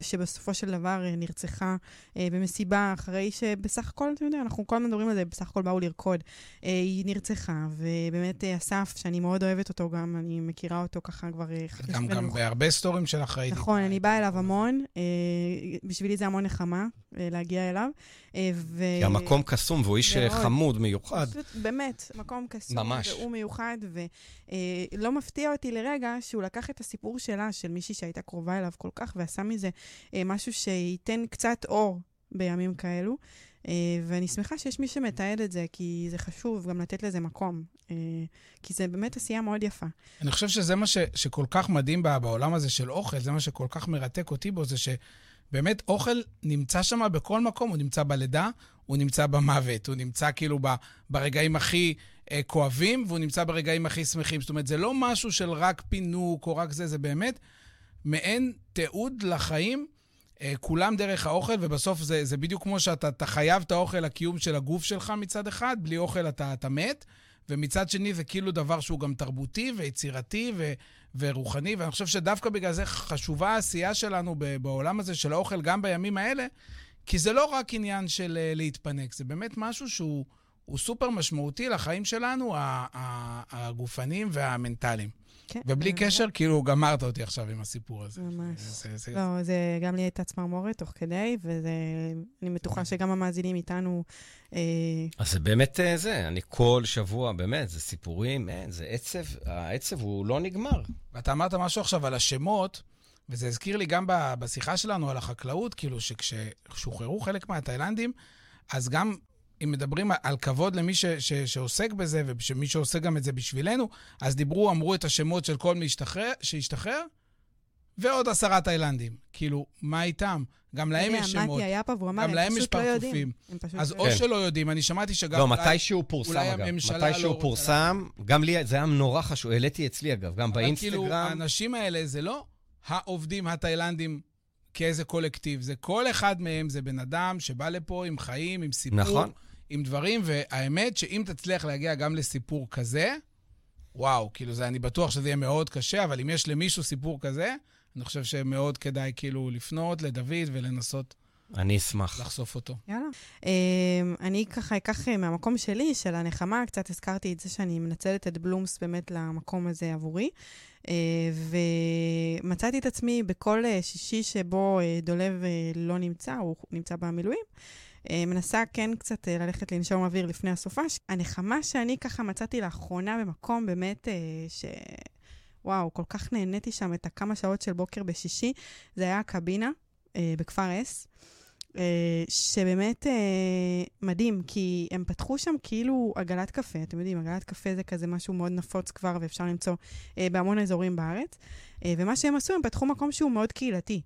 שבסופו של דבר נרצחה במסיבה, אחרי שבסך הכל, אתה יודע, אנחנו כל הזמן מדברים על זה, בסך הכל באו לרקוד. היא נרצחה, ובאמת אסף, שאני מאוד אוהבת אותו גם, אני מכירה אותו ככה כבר... גם, גם בהרבה סטורים שלך ראיתי. נכון, אני באה אליו המון, בשבילי זה המון נחמה להגיע אליו. Uh, ו... כי המקום קסום, והוא איש חמוד, מיוחד. פשוט, באמת, מקום קסום. ממש. והוא מיוחד, ולא מפתיע אותי לרגע שהוא לקח את הסיפור שלה, של מישהי שהייתה קרובה אליו כל כך, ועשה מזה אה, משהו שייתן קצת אור בימים כאלו. Uh, ואני שמחה שיש מי שמתעד את זה, כי זה חשוב גם לתת לזה מקום. Uh, כי זה באמת עשייה מאוד יפה. אני חושב שזה מה ש, שכל כך מדהים בעולם הזה של אוכל, זה מה שכל כך מרתק אותי בו, זה שבאמת אוכל נמצא שם בכל מקום, הוא נמצא בלידה, הוא נמצא במוות, הוא נמצא כאילו ב, ברגעים הכי אה, כואבים, והוא נמצא ברגעים הכי שמחים. זאת אומרת, זה לא משהו של רק פינוק או רק זה, זה באמת מעין תיעוד לחיים, אה, כולם דרך האוכל, ובסוף זה, זה בדיוק כמו שאתה חייב את האוכל לקיום של הגוף שלך מצד אחד, בלי אוכל אתה, אתה מת. ומצד שני זה כאילו דבר שהוא גם תרבותי ויצירתי ו- ורוחני, ואני חושב שדווקא בגלל זה חשובה העשייה שלנו בעולם הזה של האוכל גם בימים האלה, כי זה לא רק עניין של uh, להתפנק, זה באמת משהו שהוא סופר משמעותי לחיים שלנו, הגופניים והמנטליים. כן. ובלי אה, קשר, כאילו, גמרת אותי עכשיו עם הסיפור הזה. ממש. זה- זה- לא, זה גם לי הייתה צמרמורת תוך כדי, ואני בטוחה שגם המאזינים איתנו... אה, אז זה באמת אה, זה, אני כל שבוע, באמת, זה סיפורים, אין, זה עצב, העצב הוא לא נגמר. ואתה אמרת משהו עכשיו על השמות, וזה הזכיר לי גם בשיחה שלנו על החקלאות, כאילו שכששוחררו חלק מהתאילנדים, אז גם אם מדברים על כבוד למי ש, ש, שעוסק בזה, ומי שעושה גם את זה בשבילנו, אז דיברו, אמרו את השמות של כל מי שהשתחרר, ועוד עשרה תאילנדים. כאילו, מה איתם? גם להם יש שמות. מתי היה פה, והוא אמר, גם הם להם יש פשוט לא יודעים. אז לא או. יודעים. שלא יודעים, אני שמעתי שגם... לא, מתי שהוא פורסם, אגב. מתי לא שהוא פורסם, גם לי, זה היה נורא חשוב, העליתי אצלי, אגב, גם אבל כאילו, באינסטגרם. האנשים האלה זה לא העובדים התאילנדים כאיזה קולקטיב, זה כל אחד מהם, זה בן אדם שבא לפה עם חיים, עם סיפור, נכון. עם דברים, והאמת שאם תצליח להגיע גם לסיפור כזה, וואו, כאילו, זה, אני בטוח שזה יהיה מאוד קשה, אבל אם יש למישהו סיפור כזה, אני חושב שמאוד כדאי כאילו לפנות לדוד ולנסות אני אשמח. לחשוף אותו. יאללה. Um, אני ככה אקח אה, מהמקום שלי, של הנחמה, קצת הזכרתי את זה שאני מנצלת את בלומס באמת למקום הזה עבורי. Uh, ומצאתי את עצמי בכל uh, שישי שבו uh, דולב uh, לא נמצא, הוא נמצא במילואים. Uh, מנסה כן קצת uh, ללכת לנשום אוויר לפני הסופש. הנחמה שאני ככה מצאתי לאחרונה במקום באמת uh, ש... וואו, כל כך נהניתי שם את הכמה שעות של בוקר בשישי, זה היה הקבינה אה, בכפר אס. אה, שבאמת אה, מדהים, כי הם פתחו שם כאילו עגלת קפה. אתם יודעים, עגלת קפה זה כזה משהו מאוד נפוץ כבר, ואפשר למצוא אה, בהמון אזורים בארץ. אה, ומה שהם עשו, הם פתחו מקום שהוא מאוד קהילתי.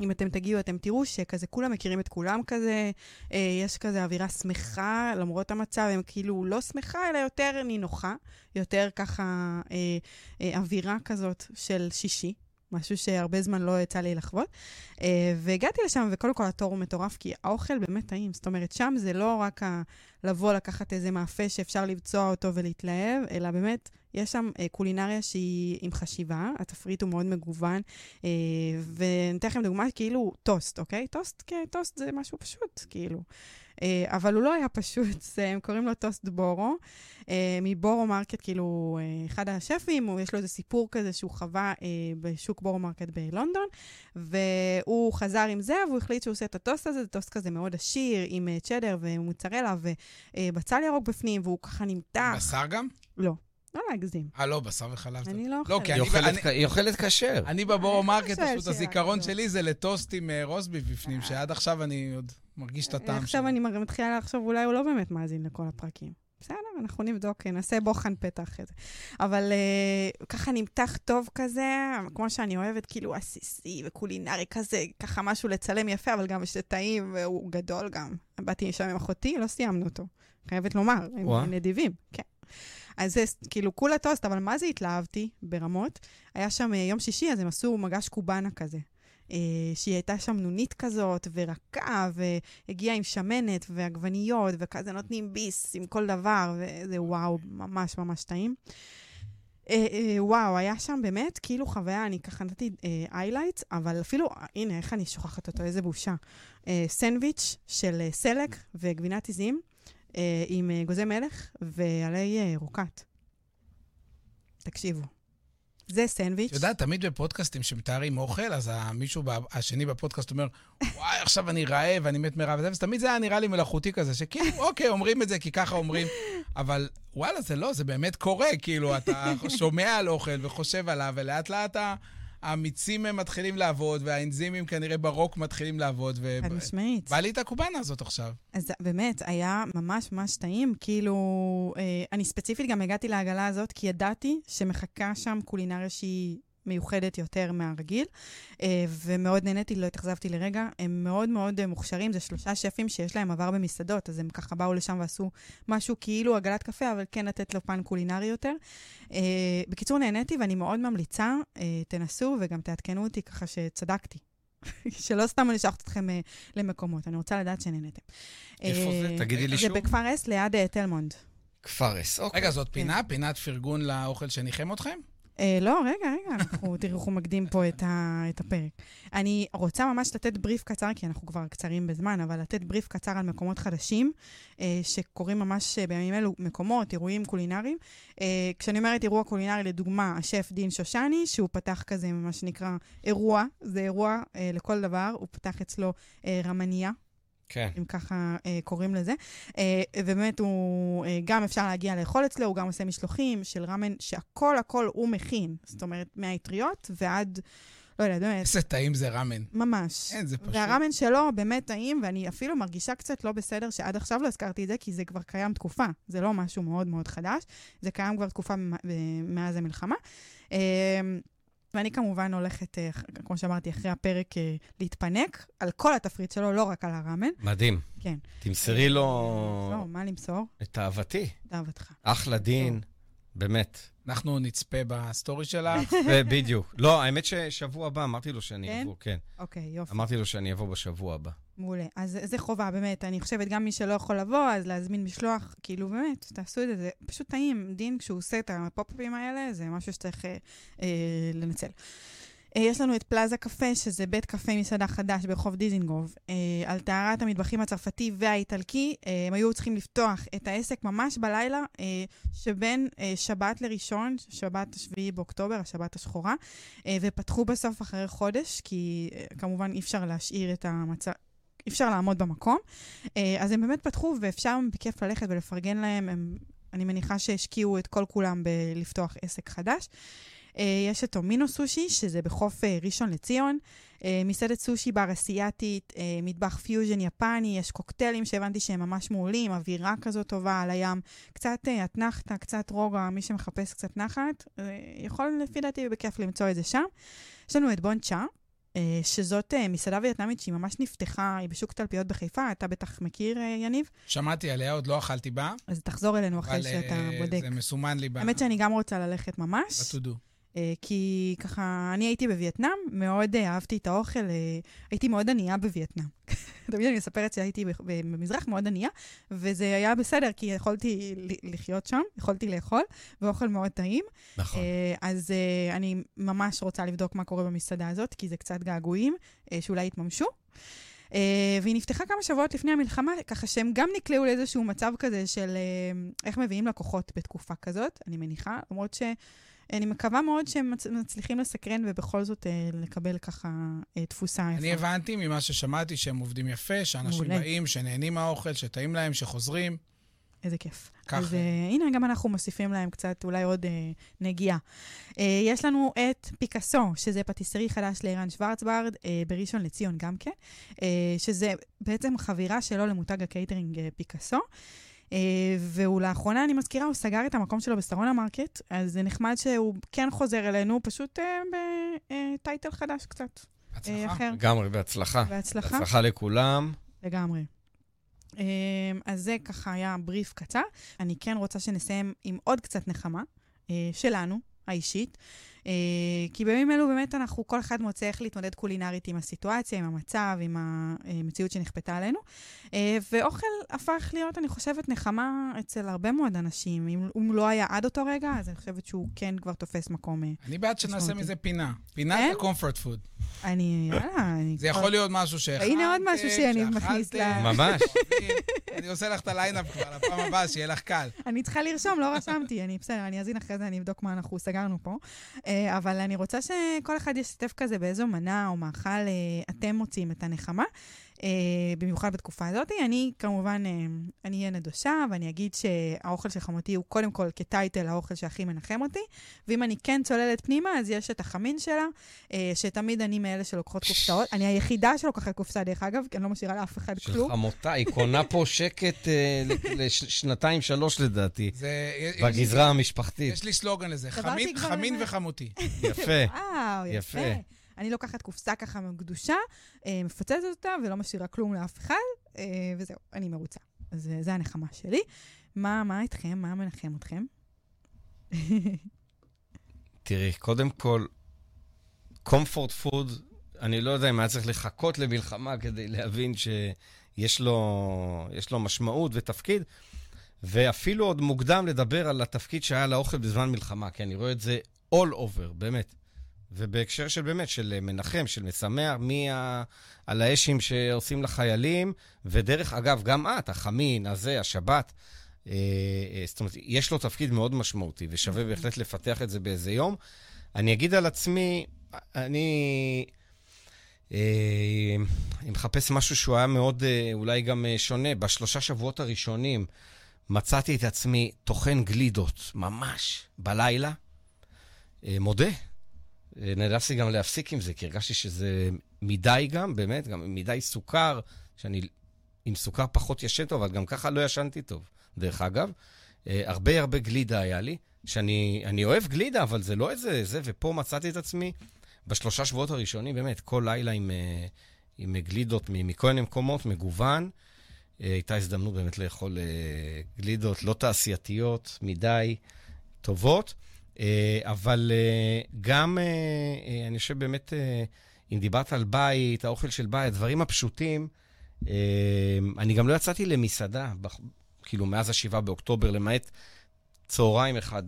אם אתם תגיעו, אתם תראו שכזה כולם מכירים את כולם כזה, אה, יש כזה אווירה שמחה, למרות המצב, הם כאילו לא שמחה, אלא יותר נינוחה, יותר ככה אה, אה, אווירה כזאת של שישי. משהו שהרבה זמן לא יצא לי לחוות. Uh, והגעתי לשם, וקודם כל התור הוא מטורף, כי האוכל באמת טעים. זאת אומרת, שם זה לא רק ה- לבוא לקחת איזה מאפה שאפשר לבצוע אותו ולהתלהב, אלא באמת, יש שם uh, קולינריה שהיא עם חשיבה, התפריט הוא מאוד מגוון. Uh, ואני אתן לכם דוגמה, כאילו טוסט, אוקיי? טוסט, כן, טוסט זה משהו פשוט, כאילו. Uh, אבל הוא לא היה פשוט, הם קוראים לו טוסט בורו. Uh, מבורו מרקט, כאילו, uh, אחד השפים, יש לו איזה סיפור כזה שהוא חווה בשוק בורו מרקט בלונדון, והוא חזר עם זה, והוא החליט שהוא עושה את הטוסט הזה, זה טוסט כזה מאוד עשיר, עם צ'דר ומוצרלה ובצל ירוק בפנים, והוא ככה נמתח. בשר גם? לא, לא להגזים. אה, לא, בשר וחלב. אני לא לא, אוכלת. היא אני- אוכלת אני- כשר. אני בבורו מרקט, חושב פשוט הזיכרון לא. שלי זה לטוסט עם אה, רוסביף בפנים, שעד עכשיו אני עוד מרגיש את הטעם עכשיו שלו. אני מר- מתחילה לחשוב, אולי הוא לא באמת מאזין לכל הפרקים. בסדר, אנחנו נבדוק, נעשה בוחן פתח אחרי זה. אבל uh, ככה נמתח טוב כזה, כמו שאני אוהבת, כאילו עסיסי וקולינרי כזה, ככה משהו לצלם יפה, אבל גם שטעים, והוא גדול גם. באתי לשם עם אחותי, לא סיימנו אותו. חייבת לומר, הם. נדיבים, כן. אז זה כאילו כולה טוסט, אבל מה זה התלהבתי ברמות? היה שם אה, יום שישי, אז הם עשו מגש קובאנה כזה. אה, שהיא הייתה שם עוגתית כזאת, ורכה, והגיעה עם שמנת ועגבניות, וכזה נותנים ביס עם כל דבר, וזה וואו, ממש ממש טעים. אה, וואו, היה שם באמת כאילו חוויה, אני ככה נתתי highlights, אבל אפילו, הנה, איך אני שוכחת אותו, איזה בושה. סנדוויץ' של סלק וגבינת עיזים, עם אה, אגוזי מלך ועלי אה, רוקט. תקשיבו. זה סנדוויץ'. את יודעת, תמיד בפודקאסטים שמתארים אוכל, אז מישהו השני בפודקאסט אומר, וואי, עכשיו אני רעב, אני מת מרעב, וזה, ותמיד זה היה נראה לי מלאכותי כזה, שכאילו, אוקיי, אומרים את זה כי ככה אומרים, אבל וואלה, זה לא, זה באמת קורה, כאילו, אתה שומע על אוכל וחושב עליו, ולאט לאט ה- המיצים הם מתחילים לעבוד, והאנזימים כנראה ברוק מתחילים לעבוד, חד משמעית. ובא לי את הקובאנה הזאת עכשיו. אז באמת, היה ממש ממש טעים. כאילו, אה, אני ספציפית גם הגעתי לעגלה הזאת, כי ידעתי שמחכה שם קולינריה שהיא מיוחדת יותר מהרגיל, אה, ומאוד נהניתי, לא התאכזבתי לרגע. הם מאוד מאוד מוכשרים, זה שלושה שפים שיש להם עבר במסעדות, אז הם ככה באו לשם ועשו משהו כאילו עגלת קפה, אבל כן לתת לו פן קולינרי יותר. אה, בקיצור, נהניתי ואני מאוד ממליצה, אה, תנסו וגם תעדכנו אותי ככה שצדקתי. שלא סתם אני אשלחת אתכם למקומות, אני רוצה לדעת שנהניתם. איפה זה? תגידי לי זה שוב. בכפר אס ליד אה, תל מונד. כפר אס, אוקיי. רגע, זאת פינה? פינת פרגון לאוכל שניחם אתכם? אה, לא, רגע, רגע, אנחנו, תראו איך הוא מקדים פה את, ה, את הפרק. אני רוצה ממש לתת בריף קצר, כי אנחנו כבר קצרים בזמן, אבל לתת בריף קצר על מקומות חדשים, אה, שקורים ממש אה, בימים אלו, מקומות, אירועים קולינריים. אה, כשאני אומרת אירוע קולינרי, לדוגמה, השף דין שושני, שהוא פתח כזה, מה שנקרא אירוע, זה אירוע אה, לכל דבר, הוא פתח אצלו אה, רמניה, כן. אם ככה אה, קוראים לזה. אה, ובאמת, הוא אה, גם אפשר להגיע לאכול אצלו, הוא גם עושה משלוחים של ראמן, שהכל הכל הוא מכין. זאת אומרת, מהאטריות ועד, לא יודעת, באמת, איזה טעים זה ראמן. ממש. אין, זה פשוט... והראמן שלו באמת טעים, ואני אפילו מרגישה קצת לא בסדר שעד עכשיו לא הזכרתי את זה, כי זה כבר קיים תקופה. זה לא משהו מאוד מאוד חדש, זה קיים כבר תקופה ב- מאז המלחמה. אה, ואני כמובן הולכת, אה, כמו שאמרתי, אחרי הפרק אה, להתפנק על כל התפריט שלו, לא רק על הראמן. מדהים. כן. תמסרי לו לא, מה למסור? את אהבתי. תאוותך. אחלה דין, באמת. אנחנו נצפה בסטורי שלך. בדיוק. לא, האמת ששבוע הבא אמרתי לו שאני כן? אבוא, כן. אוקיי, יופי, אמרתי לו שאני אבוא בשבוע הבא. מעולה. אז זה חובה, באמת. אני חושבת, גם מי שלא יכול לבוא, אז להזמין משלוח, כאילו, באמת, תעשו את זה. זה פשוט טעים. דין, כשהוא עושה את הפופ-אפים האלה, זה משהו שצריך אה, אה, לנצל. אה, יש לנו את פלאזה קפה, שזה בית קפה מסעדה חדש ברחוב דיזינגוף, אה, על טהרת המטבחים הצרפתי והאיטלקי. אה, הם היו צריכים לפתוח את העסק ממש בלילה שבין שבת לראשון, שבת השביעי באוקטובר, השבת השחורה, ופתחו בסוף אחרי חודש, כי כמובן אי אפשר להשאיר את המצב... אי אפשר לעמוד במקום. אז הם באמת פתחו, ואפשר בכיף ללכת ולפרגן להם. הם, אני מניחה שהשקיעו את כל כולם בלפתוח עסק חדש. אה, יש את טומינו סושי, שזה בחוף אה, ראשון לציון. אה, מסעדת סושי בר אסיאתית, מטבח פיוז'ן יפני, יש קוקטיילים שהבנתי שהם ממש מעולים, אווירה כזאת טובה על הים, קצת אתנחתא, קצת רוגע, מי שמחפש קצת נחת, יכול לפי דעתי בכיף למצוא את זה שם. יש לנו את בון צ'ה. שזאת מסעדה וייטנאמית שהיא ממש נפתחה, היא בשוק תלפיות בחיפה, אתה בטח מכיר, יניב? שמעתי עליה, עוד לא אכלתי בה, אז תחזור אלינו אחרי שאתה בודק. זה מסומן לי ב- האמת שאני גם רוצה ללכת ממש. ב-to-do. אה, כי ככה, אני הייתי בווייטנאם, מאוד אה, אהבתי את האוכל, אה, הייתי מאוד ענייה בווייטנאם. תמיד אני מספרת שהייתי במזרח מאוד ענייה, וזה היה בסדר, כי יכולתי לחיות שם, יכולתי לאכול, ואוכל מאוד טעים. נכון. אז אני ממש רוצה לבדוק מה קורה במסעדה הזאת, כי זה קצת געגועים שאולי יתממשו. אה, והיא נפתחה כמה שבועות לפני המלחמה, ככה שהם גם נקלעו לאיזשהו מצב כזה של אה, איך מביאים לקוחות בתקופה כזאת, אני מניחה, למרות שאני מקווה מאוד שהם מצ- מצליחים לסקרן ובכל זאת אה, לקבל ככה אה, תפוסה יפה. אני הבנתי ממה ששמעתי שהם עובדים יפה, שאנשים מעולה. באים, שנהנים מהאוכל, שטעים להם, שחוזרים. איזה כיף. ככה. אז uh, הנה, גם אנחנו מוסיפים להם קצת, אולי עוד uh, נגיעה. אה, יש לנו את פיקאסו, שזה פטיסרי חדש לערן שוורצברד, אה, בראשון לציון גם כן, אה, שזה בעצם חבירה שלו למותג הקייטרינג אה, פיקאסו. אה, והוא לאחרונה, אני מזכירה, הוא סגר את המקום שלו בשרונה מרקט, אז זה נחמד שהוא כן חוזר אלינו, פשוט אה, ב title חדש קצת, הצלחה. אחר. לגמרי, בהצלחה. בהצלחה. בהצלחה לכולם. לגמרי. אז זה ככה היה בריף קצר. אני כן רוצה שנסיים עם עוד קצת נחמה אה, שלנו, האישית. אה, כי בימים אלו באמת אנחנו, כל אחד מוצא איך להתמודד קולינרית עם הסיטואציה, עם המצב, עם המציאות שנכפתה עלינו. אה, ואוכל הפך להיות, אני חושבת, נחמה אצל הרבה מאוד אנשים. אם הוא לא היה עד אותו רגע, אז אני חושבת שהוא כן כבר תופס מקום. אה, אני בעד שנעשה. מזה פינה. פינת? ה-comfort food. אני, יאללה, אני... זה יכול להיות משהו שהכנתם, הנה עוד משהו שיניב מכניס ל-. ממש. אני עושה לך את ה line-up כבר לפעם הבאה, שיהיה לך קל. אני צריכה לרשום, לא רשמתי. אני בסדר, אני אזין אחרי זה, אני אבדוק מה אנחנו סגרנו פה. אה, אבל אני רוצה שכל אחד ישתף כזה באיזו מנה או מאכל אה, אתם מוצאים את הנחמה. אה, במיוחד בתקופה הזאת. אני כמובן, אה, אני אהיה נדושה, ואני אגיד שהאוכל של חמותי הוא קודם כל כ title האוכל שהכי מנחם אותי, ואם אני כן צוללת פנימה, אז יש את החמין שלה, אה, שתמיד אני מאלה שלוקחות קופסאות. אני היחידה שלוקחת קופסה, דרך אגב, כי אני לא משאירה לאף אחד של כלום. חמותה, היא קונה פה שקט אה, לשנתיים, שלוש לדעתי, זה... יש- בגזרה המשפחתית. יש לי סלוגן לזה, חמין-. וחמותי. יפה. וואו, יפה. אני לוקחת קופסה ככה מקדושה, אה, מפוצצת אותה ולא משאירה כלום לאף אחד, אה, וזהו, אני מרוצה. אז אה, זה הנחמה שלי. מה, מה איתכם? מה מנחם אתכם? תראי, קודם כל, comfort food, אני לא יודע אם היה צריך לחכות למלחמה כדי להבין שיש לו, יש לו משמעות ותפקיד, ואפילו עוד מוקדם לדבר על התפקיד שהיה לאוכל בזמן מלחמה, כי אני רואה את זה all over, באמת. ובהקשר של באמת, של מנחם, של משמח, האשים שעושים לחיילים, ודרך אגב, גם את, החמין, הזה, השבת. אה, אה, זאת אומרת, יש לו תפקיד מאוד משמעותי, ושווה בהחלט לפתח את זה באיזה יום. אני אגיד על עצמי, אני... אה, אני מחפש משהו שהוא היה מאוד, אה, אולי גם אה, שונה. בשלושה שבועות הראשונים מצאתי את עצמי טוחן גלידות, ממש, בלילה. מודה. נאלצתי גם להפסיק עם זה, כי הרגשתי שזה מדי גם, באמת, גם מדי סוכר, שאני עם סוכר פחות ישן טוב, אבל גם ככה לא ישנתי טוב, דרך אגב. הרבה הרבה גלידה היה לי, שאני אוהב גלידה, אבל זה לא איזה זה, ופה מצאתי את עצמי בשלושה שבועות הראשונים, באמת, כל לילה עם, אה, עם גלידות מכל מיני מקומות, מגוון. אה, הייתה הזדמנות באמת לאכול אה, גלידות לא תעשייתיות מדי, טובות. אבל גם, אני חושב באמת, אם דיברת על בית, האוכל של בית, הדברים הפשוטים, אני גם לא יצאתי למסעדה, כאילו, מאז ה-7 באוקטובר, למעט צהריים אחד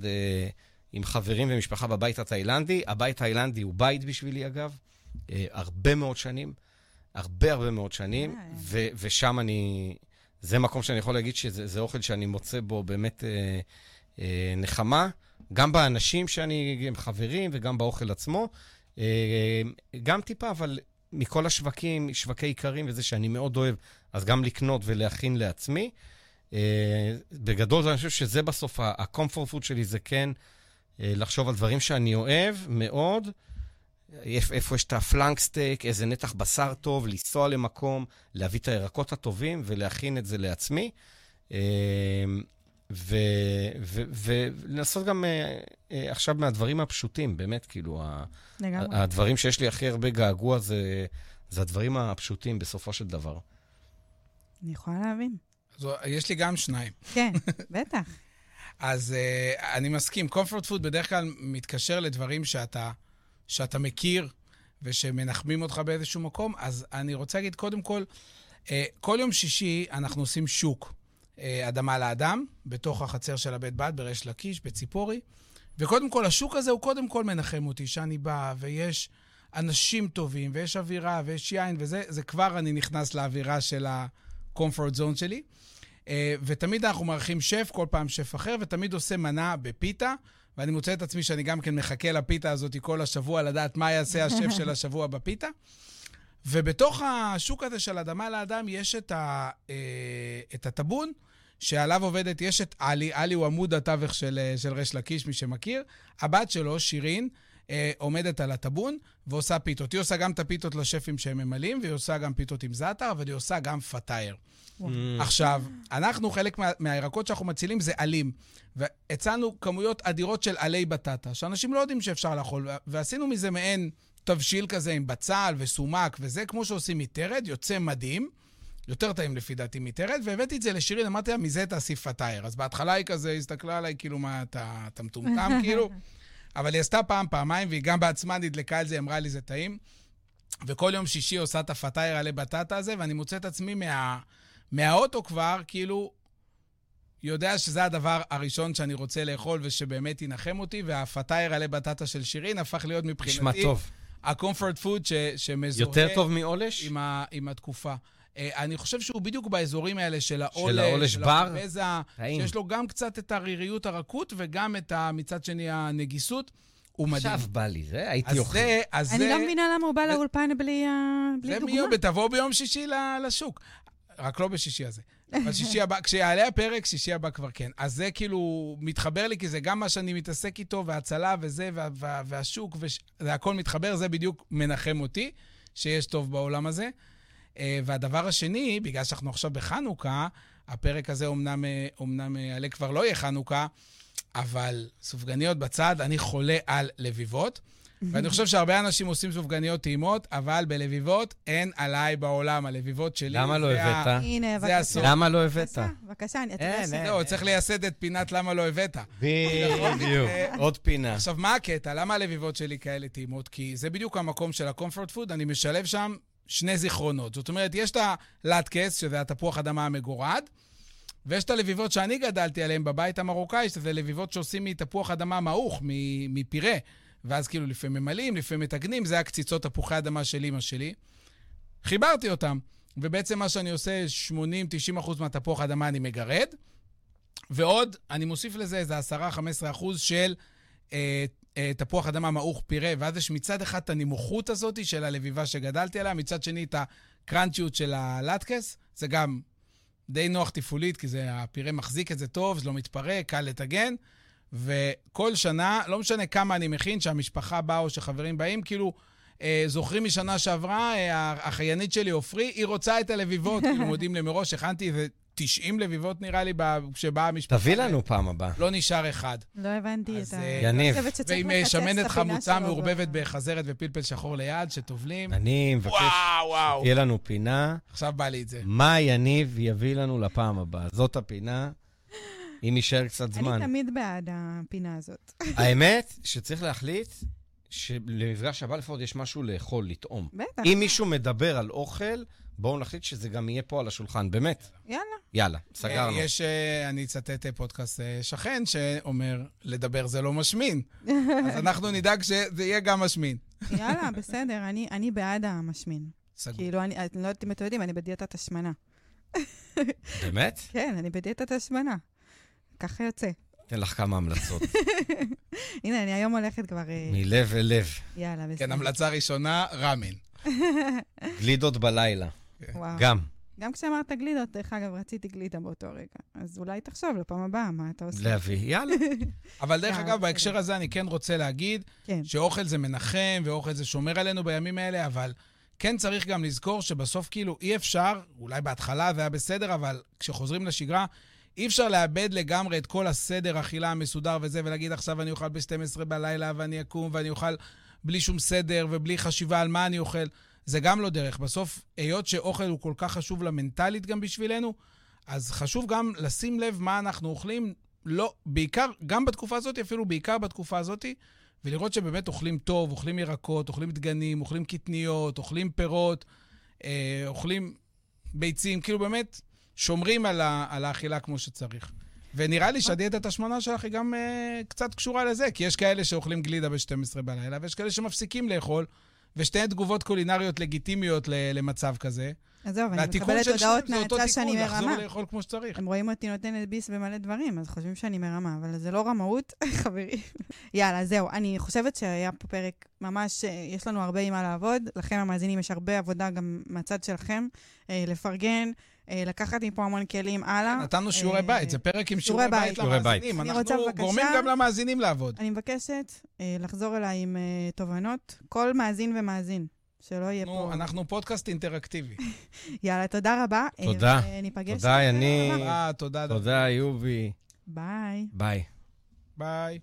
עם חברים ומשפחה בבית התאילנדי. הבית התאילנדי הוא בית בשבילי, אגב, אה, הרבה מאוד שנים, הרבה הרבה מאוד שנים, ו- ושם אני... זה מקום שאני יכול להגיד שזה אוכל שאני מוצא בו באמת אה, אה, נחמה, גם באנשים שאני, הם חברים, וגם באוכל עצמו. אה, גם טיפה, אבל מכל השווקים, שווקי איכרים וזה שאני מאוד אוהב, אז גם לקנות ולהכין לעצמי. אה, בגדול, אני חושב שזה בסוף, ה-comfort food שלי זה כן אה, לחשוב על דברים שאני אוהב מאוד, איפה יש את הפלנק סטייק, איזה נתח בשר טוב, לנסוע למקום, להביא את הירקות הטובים ולהכין את זה לעצמי. אה, ולנסות גם אה, עכשיו מהדברים הפשוטים, באמת, כאילו, לגמרי. הדברים שיש לי הכי הרבה געגוע זה, זה הדברים הפשוטים בסופו של דבר. אני יכולה להבין. אז יש לי גם שניים. כן, בטח. אז uh, אני מסכים, comfort food בדרך כלל מתקשר לדברים שאתה, שאתה מכיר ושמנחמים אותך באיזשהו מקום. אז אני רוצה להגיד, קודם כל, uh, כל יום שישי אנחנו עושים שוק, אדמה לאדם, בתוך החצר של הבית בד, בריש לקיש, בציפורי. וקודם כל, השוק הזה הוא קודם כל מנחם אותי, שאני בא ויש אנשים טובים, ויש אווירה, ויש יין, וזה, זה כבר אני נכנס לאווירה של ה-comfort zone שלי. אה, ותמיד אנחנו מארחים שף, כל פעם שף אחר, ותמיד עושה מנה בפיתה. ואני מוצא את עצמי שאני גם כן מחכה לפיתה הזאת כל השבוע, לדעת מה יעשה השף של השבוע בפיתה. ובתוך השוק הזה של אדמה לאדם יש את, ה, אה, את הטאבון, שעליו עובדת, יש את עלי, עלי הוא עמוד התווך של, אה, של ריש לקיש, מי שמכיר. הבת שלו, שירין, עומדת על הטאבון ועושה פיתות. היא עושה גם את הפיתות לשפים שהם ממלאים, והיא עושה גם פיתות עם זאטר, אבל היא עושה גם פתאייר. Mm. עכשיו, אנחנו, חלק מה, מהירקות שאנחנו מצילים זה עלים. והצענו כמויות אדירות של עלי בטטה, שאנשים לא יודעים שאפשר לאכול, ועשינו מזה מעין תבשיל כזה עם בצל וסומק וזה, כמו שעושים מטרד, יוצא מדהים. יותר טעים לפי דעתי מטרד, והבאתי את זה לשירין, אמרתי לה, מזה תעשי פתאייר. אז בהתחלה היא כזה הסתכלה עליי, כאילו, מה, אתה, אתה מטומטם, כאילו? אבל היא עשתה פעם, פעמיים, והיא גם בעצמה נדלקה על זה, אמרה לי, זה טעים. וכל יום שישי עושה את הפתאייר עלי בטטה הזה, ואני מוצא את עצמי מה... מהאוטו כבר, כאילו, יודע שזה הדבר הראשון שאני רוצה לאכול ושבאמת ינחם אותי, והפתאייר עלי בטטה של שירין הפך להיות מבחינתי... נשמע טוב. ה-comfort food ש, שמזוהה... יותר טוב מעולש? עם, ה, עם התקופה. Uh, אני חושב שהוא בדיוק באזורים האלה של העולש, של העולש בר, שיש לו גם קצת את הריריות הרכות וגם את, מצד שני, הנגיסות. הוא מדהים. עכשיו בא לי זה, הייתי אוכל. אז אני לא מבינה למה הוא בא לאולפן בלי דוגמה. זה תבוא ביום שישי לשוק. רק לא בשישי הזה. אבל שישי הבא, כשיעלה הפרק, שישי הבא כבר כן. אז זה כאילו מתחבר לי, כי זה גם מה שאני מתעסק איתו, וההצלה וזה, וה, וה, והשוק, וזה הכל מתחבר, זה בדיוק מנחם אותי, שיש טוב בעולם הזה. אה, והדבר השני, בגלל שאנחנו עכשיו בחנוכה, הפרק הזה אומנם, אה, אומנם אה, יעלה כבר לא יהיה חנוכה, אבל סופגניות בצד, אני חולה על לביבות. ואני חושב שהרבה אנשים עושים סופגניות טעימות, אבל בלביבות אין עליי בעולם. הלביבות שלי... למה לא הבאת? הנה, בבקשה. למה לא הבאת? בבקשה, אני אתן לך. זהו, צריך לייסד את פינת למה לא הבאת. בדיוק, עוד פינה. עכשיו, מה הקטע? למה הלביבות שלי כאלה טעימות? כי זה בדיוק המקום של ה-comfort food, אני משלב שם שני זיכרונות. זאת אומרת, יש את הלטקס, שזה התפוח אדמה המגורד, ויש את הלביבות שאני גדלתי עליהן בבית המרוקאי, שזה לביבות שעושים מתפוח אדמה מעוך, מפירה. ואז כאילו לפעמים ממלאים, לפעמים מתגנים, זה הקציצות תפוחי אדמה של אימא שלי. חיברתי אותם, ובעצם מה שאני עושה, 80-90 אחוז מהתפוח אדמה אני מגרד, ועוד, אני מוסיף לזה איזה 10-15 אחוז של אה, אה, תפוח אדמה מעוך פירה, ואז יש מצד אחד את הנמוכות הזאת של הלביבה שגדלתי עליה, מצד שני את הקראנצ'יות של הלטקס, זה גם די נוח תפעולית, כי זה, הפירה מחזיק את זה טוב, זה לא מתפרק, קל לטגן. וכל שנה, לא משנה כמה אני מכין, שהמשפחה באה או שחברים באים, כאילו, אה, זוכרים משנה שעברה, אה, האחיינית שלי, עופרי, היא רוצה את הלביבות, כאילו מודיעים לי מראש, הכנתי איזה 90 לביבות נראה לי, כשבאה המשפחה. תביא לנו פעם הבאה. לא נשאר אחד. לא הבנתי את ה... אה, יניב. ועם אה, שמנת חמוצה מעורבבת בחזרת ופלפל שחור ליד, שטובלים. אני מבקש שתהיה לנו פינה. עכשיו בא לי את זה. מה יניב יביא לנו לפעם הבאה? זאת הפינה. אם יישאר קצת זמן. אני תמיד בעד הפינה הזאת. האמת שצריך להחליט שלמפגש הבא לפחות יש משהו לאכול, לטעום. בטח. אם מישהו מדבר על אוכל, בואו נחליט שזה גם יהיה פה על השולחן, באמת. יאללה. יאללה, סגרנו. יש, אה, אני אצטט אה, פודקאסט אה, שכן שאומר, לדבר זה לא משמין. אז אנחנו נדאג שזה יהיה גם משמין. יאללה, בסדר, אני, אני בעד המשמין. סגור. כאילו, אני, אני לא יודעת אם אתם יודעים, אני בדיאטת השמנה. באמת? כן, אני בדיאטת השמנה. ככה יוצא. אתן לך כמה המלצות. הנה, אני היום הולכת כבר... מלב אל לב. יאללה, בסדר. כן, המלצה ראשונה, ראמן. גלידות בלילה. כן. וואו. גם. גם כשאמרת גלידות, דרך אגב, רציתי גלידה באותו רגע. אז אולי תחשוב לפעם הבאה מה אתה עושה. להביא, יאללה. אבל דרך אגב, בהקשר הזה אני כן רוצה להגיד, כן. שאוכל זה מנחם, ואוכל זה שומר עלינו בימים האלה, אבל כן צריך גם לזכור שבסוף כאילו אי אפשר, אולי בהתחלה זה היה בסדר, אבל כשחוזרים לשגרה, אי אפשר לאבד לגמרי את כל הסדר אכילה המסודר וזה, ולהגיד עכשיו אני אוכל ב-12 בלילה ואני אקום ואני אוכל בלי שום סדר ובלי חשיבה על מה אני אוכל. זה גם לא דרך. בסוף, היות שאוכל הוא כל כך חשוב למנטלית גם בשבילנו, אז חשוב גם לשים לב מה אנחנו אוכלים, לא, בעיקר, גם בתקופה הזאת, אפילו בעיקר בתקופה הזאת, ולראות שבאמת אוכלים טוב, אוכלים ירקות, אוכלים דגנים, אוכלים קטניות, אוכלים פירות, אה, אוכלים ביצים, כאילו באמת שומרים על, ה, על האכילה כמו שצריך. ונראה לי שהדיאטת השמנה שלך היא גם אה, קצת קשורה לזה, כי יש כאלה שאוכלים גלידה ב-12 בלילה, ויש כאלה שמפסיקים לאכול, ושתיהן תגובות קולינריות לגיטימיות למצב כזה. עזוב, אני מקבלת הודעות מהצד שאני מרמה. לחזור לאכול כמו שצריך. הם רואים אותי נותנת ביס במלא דברים, אז חושבים שאני מרמה, אבל זה לא רמאות, חברים. יאללה, זהו. אני חושבת שהיה פה פרק ממש, אה, יש לנו הרבה עם מה לעבוד. לכם, המאזינים, יש הרבה עבודה גם מהצד שלכם, אה, לפרגן. אה, לקחת מפה המון כלים הלאה. נתנו שיעורי בית, זה פרק עם שיעורי בית למאזינים. אנחנו גורמים גם למאזינים לעבוד. אני מבקשת לחזור אליי עם תובנות. כל מאזין ומאזין. שלא יהיה פה... נו, אנחנו פודקאסט אינטראקטיבי. יאללה, תודה רבה. תודה. ניפגש. תודה, יניב. תודה. תודה, יובי. ביי. ביי. ביי.